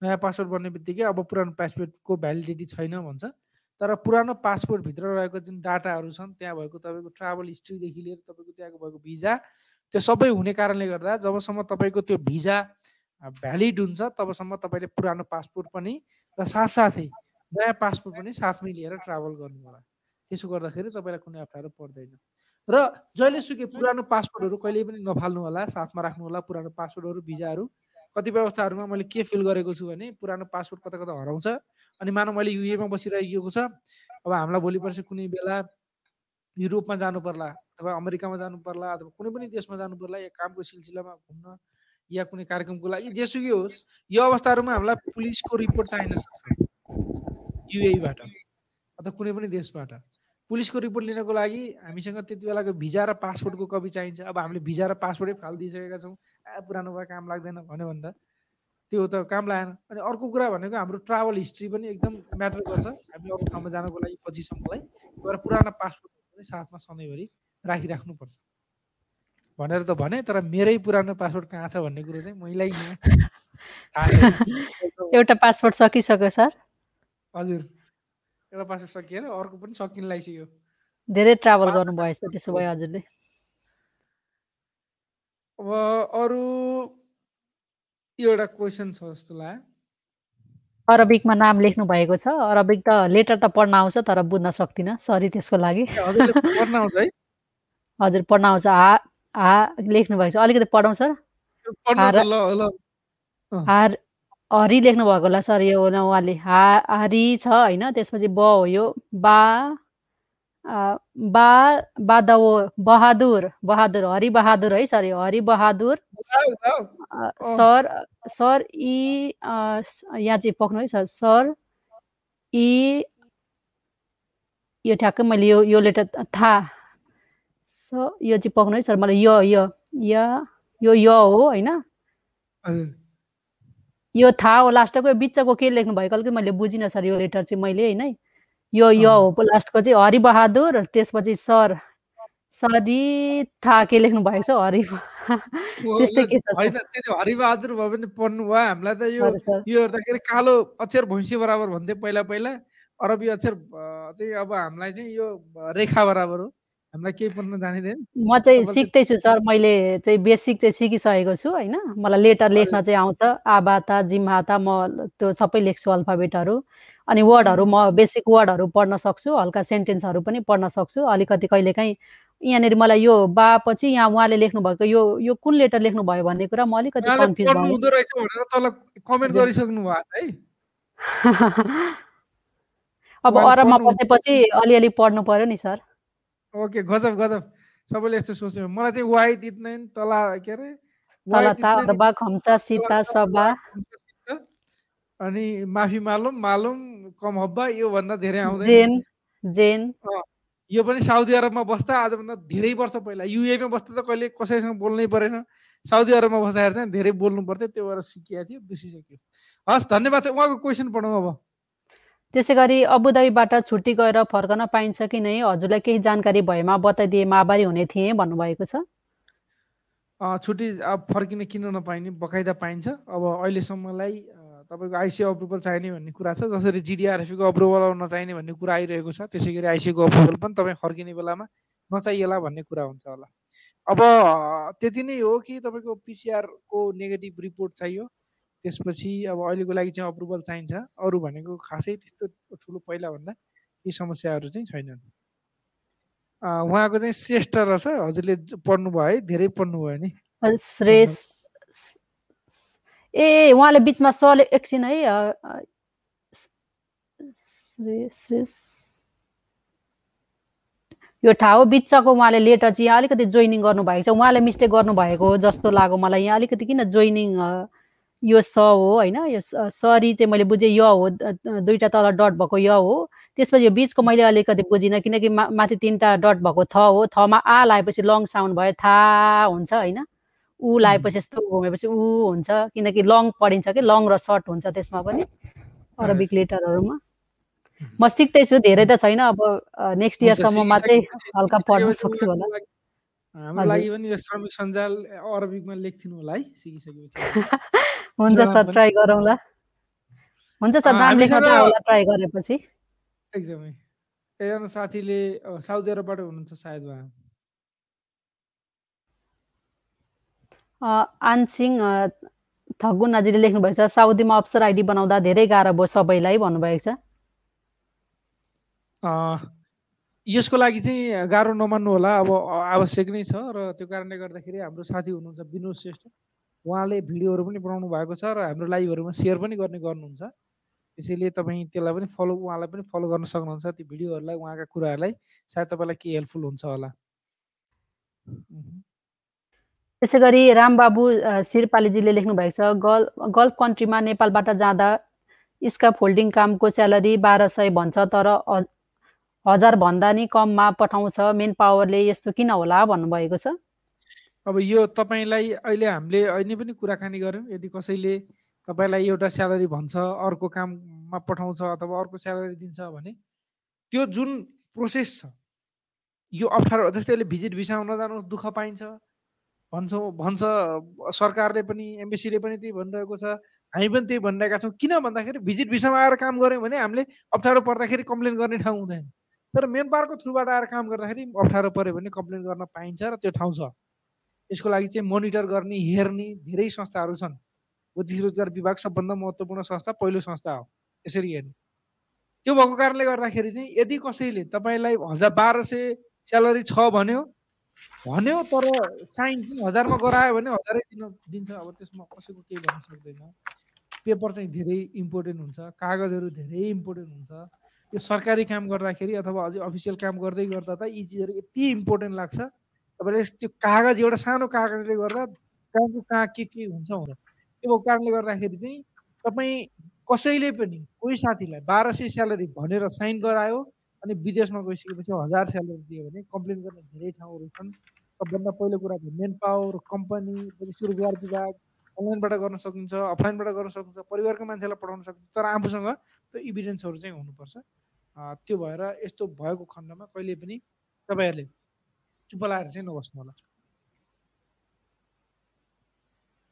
नयाँ पासपोर्ट बन्ने बित्तिकै अब पुरानो पासपोर्टको भ्यालिडिटी छैन भन्छ। तर पुरानो पासपोर्टभित्र रहेको जुन डाटाहरू छन् त्यहाँ भएको तपाईँको ट्राभल हिस्ट्रीदेखि लिएर तपाईँको त्यहाँको भएको भिजा त्यो सबै हुने कारणले गर्दा जबसम्म तपाईँको त्यो भिजा भ्यालिड हुन्छ तबसम्म तपाईँले पुरानो पासपोर्ट पनि र साथसाथै नयाँ पासपोर्ट पनि साथमै लिएर ट्राभल गर्नु होला त्यसो गर्दाखेरि तपाईँलाई कुनै अप्ठ्यारो पर्दैन। र जहिलेसुकै पुरानो पासपोर्टहरू कहिल्यै पनि नफाल्नु होला साथमा राख्नु होला पुरानो पासपोर्टहरू भिजाहरू। कतिपय अवस्थाहरूमा मैले के फिल गरेको छु भने पुरानो पासपोर्ट कता कता हराउँछ? अनि मानव मैले युएमा बसिरहेको छ। अब हामीलाई भोलि पर्सि कुनै बेला युरोपमा जानु पर्ला अथवा अमेरिकामा जानु पर्ला अथवा कुनै पनि देशमा जानु पर्ला या कामको सिलसिलामा घुम्न या कुनै कार्यक्रमको लागि जेसुकै होस् यो अवस्थाहरूमा हामीलाई पुलिसको रिपोर्ट चाहिन सक्छ। युएबाट अथवा कुनै पनि देशबाट। पुलिसको रिपोर्ट लिनको लागि हामीसँग त्यति बेलाको भिजा र पासपोर्टको कपी चाहिन्छ। अब हामीले भिजा र पासपोर्टै फालिदिइसकेका छौँ। पुरानो भए काम लाग्दैन भन्यो भन्दा त्यो त काम लागेन। अनि अर्को कुरा भनेको हाम्रो ट्राभल हिस्ट्री पनि एकदम म्याटर गर्छ। हामी अरू ठाउँमा जानको लागि पछिसम्मलाई गएर पुरानो पासपोर्ट पनि साथमा सधैँभरि राखिराख्नुपर्छ। भनेर त भने तर मेरै पुरानो पासपोर्ट कहाँ छ भन्ने कुरो चाहिँ मैलाई एउटा पासपोर्ट सकिसक्यो सर। हजुर। एउटा पासपोर्ट सकिएर अर्को पनि सकिन लागिसक्यो। धेरै ट्राभल गर्नुभएछ त्यसो भए हजुरले। अब अरू एउटा क्वेसन छ जस्तो लाग्यो। अरबिकमा नाम लेख्नु भएको छ। अरबिक त लेटर त पढ्न आउँछ तर बुझ्न सक्दिनँ। सरी त्यसको लागि। पढ्न आउँछ है? हजुर पढ्न आउँछ। हा हा लेख्नु भएको छ। अलिकति पढौँ सर। हरि लेख्नु भएको होला सर यो उहाँले हा हारी छ होइन? त्यसपछि ब हो यो बा बा बादवो बहादुर बहादुर हरि बहादुर है सर यो हरि बहादुर सर सर इ यहाँ चाहिँ पक्नु है सर सर इ यो ठ्याक्कै मैले यो यो लेटर थाहा स यो चाहिँ पक्नु है सर मलाई यो यो यो यो हो होइन? यो थाहा हो लास्टको बिचको के लेख्नु भएको अलिकति मैले बुझिनँ सर यो लेटर चाहिँ मैले होइन यो यो हो लास्टको चाहिँ हरिबहादुर त्यसपछि सर सरिथा के लेख्नु भएको छ? हरि त्यस्तै के छ हरिबहादुर भयो भने पढ्नु भयो। हामीलाई त यो यो हेर्दाखेरि कालो अक्षर भैँसी बराबर भन्थे पहिला पहिला। अरबी अक्षर चाहिँ अब हामीलाई चाहिँ यो रेखा बराबर हो। हामीलाई केही पढ्न जानिँदैन। म चाहिँ सिक्दैछु सर मैले चाहिँ बेसिक चाहिँ सिकिसकेको छु होइन। मलाई लेटर लेख्न चाहिँ आउँछ। आबाता जिम्हाता म त्यो सबै लेख्छु अल्फाबेटहरू। अनि वर्डहरू म बेसिक वर्डहरू पढ्न सक्छु हल्का सेन्टेन्सहरू पनि पढ्न सक्छु। अलिकति कहिलेकाहीँ यहाँनिर मलाई यो बा पछि यहाँ उहाँले लेख्नु भएको यो यो कुन लेटर लेख्नु भयो भन्ने कुरा म अलिकति कन्फ्युज अब अरबमा बसेपछि अलिअलि पढ्नु पर्यो नि सर। ओके गजब गजब। सबैले यस्तो सोच्यो मलाई चाहिँ वाइ इत्नैन तला के अरे? तलता अरबा खम्सा सीता सबा अनि माफी मालुम मालुम कम हब्बा यो भन्दा धेरै आउँदैन। जेन जेन। यो पनि साउदी अरबमा बस्दा आजभन्दा धेरै वर्ष पहिला। युएमा बस्दा त कहिले कसैसँग बोल्नै परेन। साउदी अरबमा बस्दाखेरि चाहिँ धेरै बोल्नु पर्थ्यो त्यो भएर सिकिएको थियो बिर्सिसक्यो। हस् धन्यवाद छ। उहाँको क्वेसन पढौँ अब। त्यसै गरी अबुधाबीबाट छुट्टी गएर फर्कन पाइन्छ कि नै हजुरलाई केही जानकारी भएमा बताइदिए आभारी हुने थिएँ भन्नुभएको छ। छुट्टी अब फर्किन किन नपाइने बकाइदा पाइन्छ। अब अहिलेसम्मलाई तपाईँको आइसिओ अप्रुभल चाहिने भन्ने कुरा छ जसरी जिडिआरएफको अप्रुभल नचाहिने भन्ने कुरा आइरहेको छ त्यसै गरी आइसिओको अप्रुभल पनि तपाईँ फर्किने बेलामा नचाहिएला भन्ने कुरा हुन्छ होला। अब त्यति नै हो कि तपाईँको पिसिआरको नेगेटिभ रिपोर्ट चाहियो। त्यसपछि अब अहिलेको लागि चाहिँ अप्रुभल चाहिन्छ। अरू भनेको खासै त्यस्तो ठुलो पहिलाभन्दा केही समस्याहरू चाहिँ छैनन्। उहाँको चाहिँ श्रेष्ठ रहेछ। हजुरले पढ्नुभयो है धेरै पढ्नुभयो नि। श्रेष्ठ ए उहाँले बिचमा सले एकछिन है यो ठाउँ बिचको उहाँले लेटर चाहिँ यहाँ अलिकति जोइनिङ गर्नुभएको छ। उहाँले मिस्टेक गर्नुभएको जस्तो लाग्यो मलाई। यहाँ अलिकति किन जोइनिङ यो स हो होइन यो सरी चाहिँ मैले बुझेँ य हो दुईवटा तल डट भएको य हो त्यसपछि यो बिचको मैले अलिकति बुझिनँ किनकि मा माथि तिनवटा डट भएको थ हो थमा आ लगाएपछि लङ साउन्ड भयो था हुन्छ होइन ऊ लगाएपछि यस्तो घुमेपछि ऊ हुन्छ किनकि लङ पढिन्छ कि लङ र सर्ट हुन्छ त्यसमा पनि अरबिक लेटरहरूमा म सिक्दैछु धेरै त छैन अब नेक्स्ट चाहिँ सिकिसकेपछि- हल्का पढ्न सक्छु होला हाम्रो। लागि पनि यो श्रमिक सञ्जाल अरबिकमा लेखिदिनु होला है सिकिसकेपछि हुन्छ सर ट्राई गरौँला। हुन्छ सर नाम लेख्न आउला ट्राई गरेपछि। एकदमै। एकजना साथीले साउदी अरबबाट हुनुहुन्छ सायद उहाँ। आनसिङ थगुनाजीले लेख्नुभएछ साउदीमा अप्सर आइडी बनाउँदा धेरै गाह्रो भयो सबैलाई भन्नुभएको छ। यसको लागि चाहिँ गाह्रो नमान्नु होला अब आवश्यक नै छ र त्यो कारणले गर्दाखेरि हाम्रो साथी हुनुहुन्छ विनोद श्रेष्ठ। उहाँले भिडियोहरू पनि बनाउनु भएको छ र हाम्रो लाइभहरूमा सेयर पनि गर्ने गर्नुहुन्छ। त्यसैले तपाईँ त्यसलाई पनि फलो उहाँलाई पनि फलो गर्न सक्नुहुन्छ। त्यो भिडियोहरूलाई उहाँका कुराहरूलाई सायद तपाईँलाई के हेल्पफुल हुन्छ होला। त्यसै गरी रामबाबु शिरपालीजीले लेख्नुभएको छ गल्फ गल्फ कन्ट्रीमा नेपालबाट जाँदा स्का फोल्डिङ कामको स्यालेरी बाह्र सय भन्छ तर हज- हजारभन्दा नि कममा पठाउँछ मेन पावरले यस्तो किन होला भन्नुभएको छ? अब यो तपाईँलाई अहिले हामीले अहिले पनि कुराकानी गऱ्यौँ। यदि कसैले तपाईँलाई एउटा स्यालेरी भन्छ अर्को काममा पठाउँछ अथवा अर्को स्यालेरी दिन्छ भने त्यो जुन प्रोसेस छ यो अप्ठ्यारो जस्तै अहिले भिजिट भिसा हुन जानु दुःख पाइन्छ। भन्छौँ भन्छ सरकारले पनि एम्बेसीले पनि त्यही भनिरहेको छ। हामी पनि त्यही भनिरहेका छौँ। किन भन्दाखेरि भिजिट भिसामा आएर काम गऱ्यौँ भने हामीले अप्ठ्यारो पर्दाखेरि कम्प्लेन गर्ने ठाउँ हुँदैन। तर मेन पावरको थ्रुबाट आएर काम गर्दाखेरि अप्ठ्यारो पऱ्यो भने कम्प्लेन गर्न पाइन्छ र त्यो ठाउँ छ। यसको लागि चाहिँ मोनिटर गर्ने हेर्ने धेरै संस्थाहरू छन्। बुद्धि रोजगार विभाग सबभन्दा महत्त्वपूर्ण संस्था पहिलो संस्था हो यसरी हेर्ने। त्यो भएको कारणले गर्दाखेरि चाहिँ यदि कसैले तपाईँलाई हजार बाह्र सय स्यालेरी छ भन्यो भन्यो तर साइन चाहिँ हजारमा गरायो भने हजारै दिन दिन्छ। अब त्यसमा कसैको केही भन्न सक्दैन। पेपर चाहिँ धेरै इम्पोर्टेन्ट हुन्छ कागजहरू धेरै इम्पोर्टेन्ट हुन्छ। यो सरकारी काम गर्दाखेरि अथवा अझै अफिसियल काम गर्दै गर्दा त यी चिजहरू यति इम्पोर्टेन्ट लाग्छ। तपाईँले त्यो कागज एउटा सानो कागजले गर्दा कहाँको कहाँ के के हुन्छ हुँदैन त्यो भएको कारणले गर्दाखेरि चाहिँ तपाईँ कसैले पनि कोही साथीलाई बाह्र सय स्यालेरी भनेर साइन गरायो अनि विदेशमा गइसकेपछि हजार स्यालेरी दियो भने कम्प्लेन गर्ने धेरै ठाउँहरू छन्। सबभन्दा पहिलो कुरा त मेन पावर कम्पनी रोजगार विभाग अनलाइनबाट गर्न सकिन्छ अफलाइनबाट गर्न सकिन्छ परिवारको मान्छेलाई पठाउन सकिन्छ तर आफूसँग त्यो इभिडेन्सहरू चाहिँ हुनुपर्छ। त्यो भएर यस्तो भएको खण्डमा कहिले पनि तपाईँहरूले चुप लाएर चाहिँ नबस्नु होला।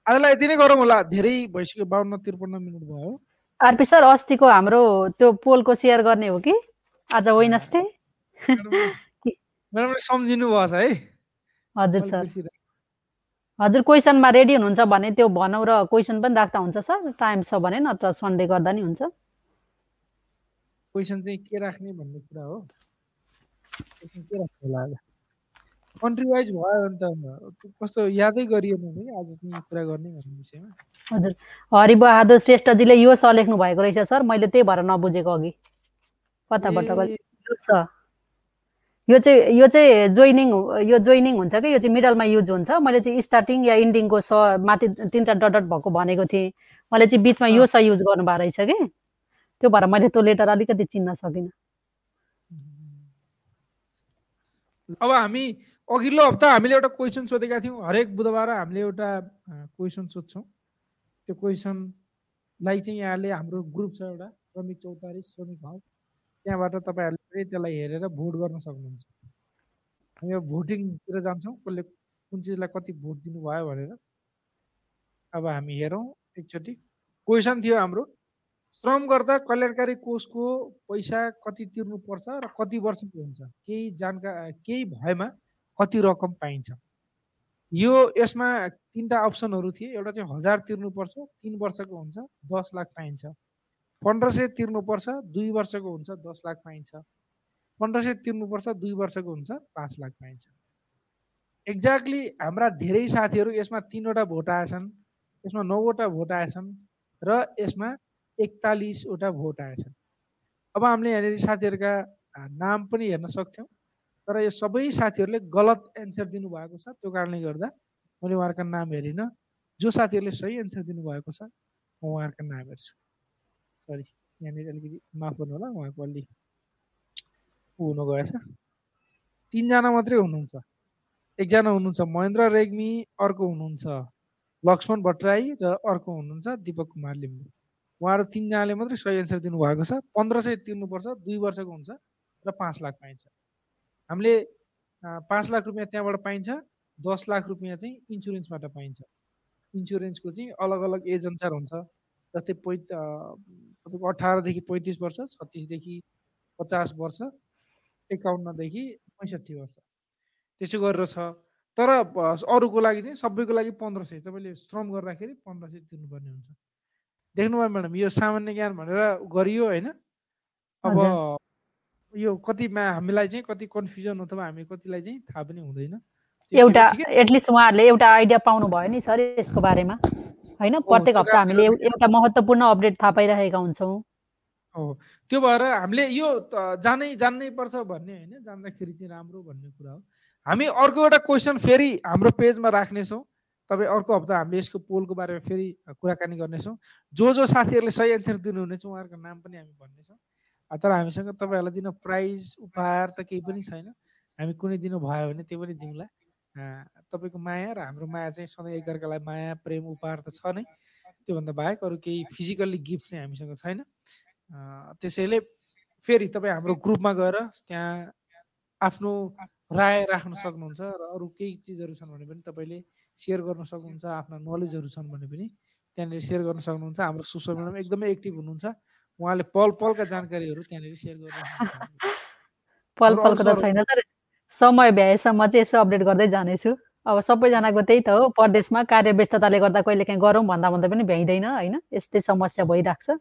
आजलाई यति नै गरौँ होला। धेरै भइसक्यो बाहन्न त्रिपन्न मिनट भयो। आरपी सर अस्तिको हाम्रो त्यो पोलको सेयर गर्ने हो कि? आज वेनसडे। सम्झिनु भएछ है। हजुर सर। हजुर क्वेसनमा रेडी हुनुहुन्छ भने त्यो भनौँ र क्वेसन पनि राख्दा हुन्छ सर। टाइम छ भने नत्र सन्डे गर्दा नि हुन्छ। क्वेसन चाहिँ के राख्ने भन्ने कुरा हो? के राख्नु होला कन्ट्री वाइज भयो त कस्तो यादै गरिएन भने आज चाहिँ कुरा गर्ने भन्ने विषयमा। हजुर। हरिबहादुर श्रेष्ठजीले यो स लेख्नु भएको रहेछ सर मैले त्यही भएर नबुझेको अघि। कताबाट यो चाहिँ यो चाहिँ जोइनिङ यो जोइनिङ हुन्छ कि? यो चाहिँ मिडलमा युज हुन्छ। मैले चाहिँ स्टार्टिङ या इन्डिङको स माथि तिनवटा डट डट भएको भनेको थिएँ। मैले चाहिँ बिचमा यो स युज गर्नुभएको रहेछ कि? त्यो भएर मैले त्यो लेटर अलिकति चिन्न सकिनँ। अब हामी अघिल्लो हप्ता हामीले एउटा क्वेसन सोधेका थियौँ। हरेक बुधबार हामीले एउटा क्वेसन सोध्छौँ। त्यो क्वेसनलाई चाहिँ यहाँले हाम्रो ग्रुप छ एउटा श्रमिक चौतारी श्रमिक हब त्यहाँबाट तपाईँहरूले त्यसलाई हेरेर भोट गर्न सक्नुहुन्छ। हामी भोटिङतिर जान्छौँ। कसले कुन चिजलाई कति भोट दिनुभयो भनेर। अब हामी हेरौँ एकचोटि। क्वेसन थियो हाम्रो। श्रम गर्दा कल्याणकारी कोषको पैसा कति तिर्नुपर्छ र कति वर्षको हुन्छ केही जानका केही भएमा कति रकम पाइन्छ? यो यसमा तिनवटा अप्सनहरू थिए। एउटा चाहिँ हजार तिर्नुपर्छ तिन वर्षको हुन्छ दस लाख पाइन्छ। पन्ध्र सय तिर्नुपर्छ दुई वर्षको हुन्छ दस लाख पाइन्छ। पन्ध्र सय तिर्नुपर्छ दुई वर्षको हुन्छ पाँच लाख पाइन्छ। एक्ज्याक्टली हाम्रा धेरै साथीहरू यसमा तिनवटा भोट आएछन् यसमा नौवटा भोट आएछन् र यसमा एकतालिसवटा भोट आएछन् अब हामीले यहाँनिर साथीहरूका नाम पनि हेर्न सक्थ्यौँ तर यो सबै साथीहरूले गलत एन्सर दिनुभएको छ। त्यो कारणले गर्दा मैले उहाँहरूका नाम हेरिनँ। जो साथीहरूले सही एन्सर दिनुभएको छ म उहाँहरूका नाम हेर्छु। सरी यहाँनिर अलिकति माफ गर्नु होला उहाँको अलि ऊ हुनु गएछ तिनजना मात्रै हुनुहुन्छ। एकजना हुनुहुन्छ महेन्द्र रेग्मी अर्को हुनुहुन्छ लक्ष्मण भट्टराई र अर्को हुनुहुन्छ दिपक कुमार लिम्बू। उहाँहरू तिनजनाले मात्रै सही एन्सर दिनुभएको छ। पन्ध्र सय तिर्नुपर्छ दुई वर्षको हुन्छ र पाँच लाख पाइन्छ। हामीले पाँच लाख रुपियाँ त्यहाँबाट पाइन्छ दस लाख रुपियाँ चाहिँ इन्सुरेन्सबाट पाइन्छ। इन्सुरेन्सको चाहिँ अलग अलग एज अनुसार हुन्छ। जस्तै पै तपाईँको अठारदेखि पैँतिस वर्ष छत्तिसदेखि पचास वर्ष एकाउन्नदेखि पैँसठी वर्ष। त्यसो गरेर छ। तर अरूको लागि चाहिँ सबैको लागि पन्ध्र सय। तपाईँले श्रम गर्दाखेरि पन्ध्र सय तिर्नुपर्ने हुन्छ। देख्नुभयो म्याडम यो सामान्य ज्ञान भनेर गरियो होइन। अब यो कतिमा हामीलाई चाहिँ कति कन्फ्युजन अथवा हामी कतिलाई चाहिँ थाहा पनि हुँदैन। एउटा एटलिस्ट उहाँहरूले एउटा आइडिया पाउनु भयो नि सर यसको बारेमा। होइन प्रत्येक त्यो हप्ता हामीले एउटा महत्त्वपूर्ण अपडेट थाहा पाइरहेका हुन्छौँ। हो त्यो भएर हामीले यो जानै जान्नै पर्छ भन्ने होइन। जान्दाखेरि चाहिँ राम्रो भन्ने कुरा हो। हामी अर्को एउटा क्वेसन फेरि हाम्रो पेजमा राख्नेछौँ। तपाईँ अर्को हप्ता हामीले यसको पोलको बारेमा फेरि कुराकानी गर्नेछौँ। जो जो साथीहरूले सही एन्सर दिनुहुनेछ उहाँहरूको नाम पनि हामी भन्नेछौँ। तर हामीसँग तपाईँहरूलाई दिन प्राइज उपहार त केही पनि छैन। हामी कुनै दिनु भयो भने त्यो पनि दिउँला। तपाईँको माया र हाम्रो माया चाहिँ सधैँ एकअर्कालाई माया प्रेम उपहार त छ नै। त्योभन्दा बाहेक अरू केही फिजिकल्ली गिफ्ट चाहिँ हामीसँग छैन। त्यसैले फेरि तपाईँ हाम्रो ग्रुपमा गएर त्यहाँ आफ्नो राय राख्न सक्नुहुन्छ र अरू केही चिजहरू छन् भने पनि तपाईँले सेयर गर्न सक्नुहुन्छ आफ्ना नलेजहरू छन् भने पनि त्यहाँनिर सेयर गर्न सक्नुहुन्छ। हाम्रो सुषमा म्याडम एकदमै एक्टिभ हुनुहुन्छ। उहाँले पल पलका जानकारीहरू त्यहाँनिर सेयर गरिरहनुहुन्छ पल पलको त छैन सर। समय भ्याएसम्म चाहिँ यसो अपडेट गर्दै जानेछु। अब सबैजनाको त्यही त हो। परदेशमा कार्य व्यस्तताले गर्दा कहिले काहीँ गरौँ भन्दा भन्दा पनि भ्याइँदैन होइन? यस्तै समस्या भइरहेको छ।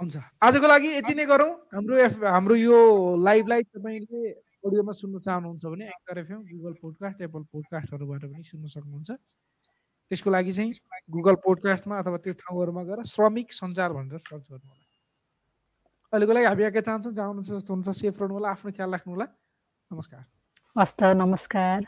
हुन्छ। आजको लागि यति नै गरौँ। हाम्रो हाम्रो यो लाइभलाई तपाईँले अडियोमा सुन्न चाहनुहुन्छ भने anchor FM Google podcast Apple पोडकास्टहरूबाट पनि सुन्न सक्नुहुन्छ। त्यसको लागि चाहिँ गुगल पोडकास्टमा अथवा त्यो ठाउँहरूमा गएर श्रमिक सञ्चार भनेर सर्च गर्नु होला अहिलेको लागि हामी यहाँ चाहन्छौँ जहाँ हुनुहुन्छ हुनुहुन्छ सेफ रहनु होला आफ्नो ख्याल राख्नु होला नमस्कार। हस्त नमस्कार।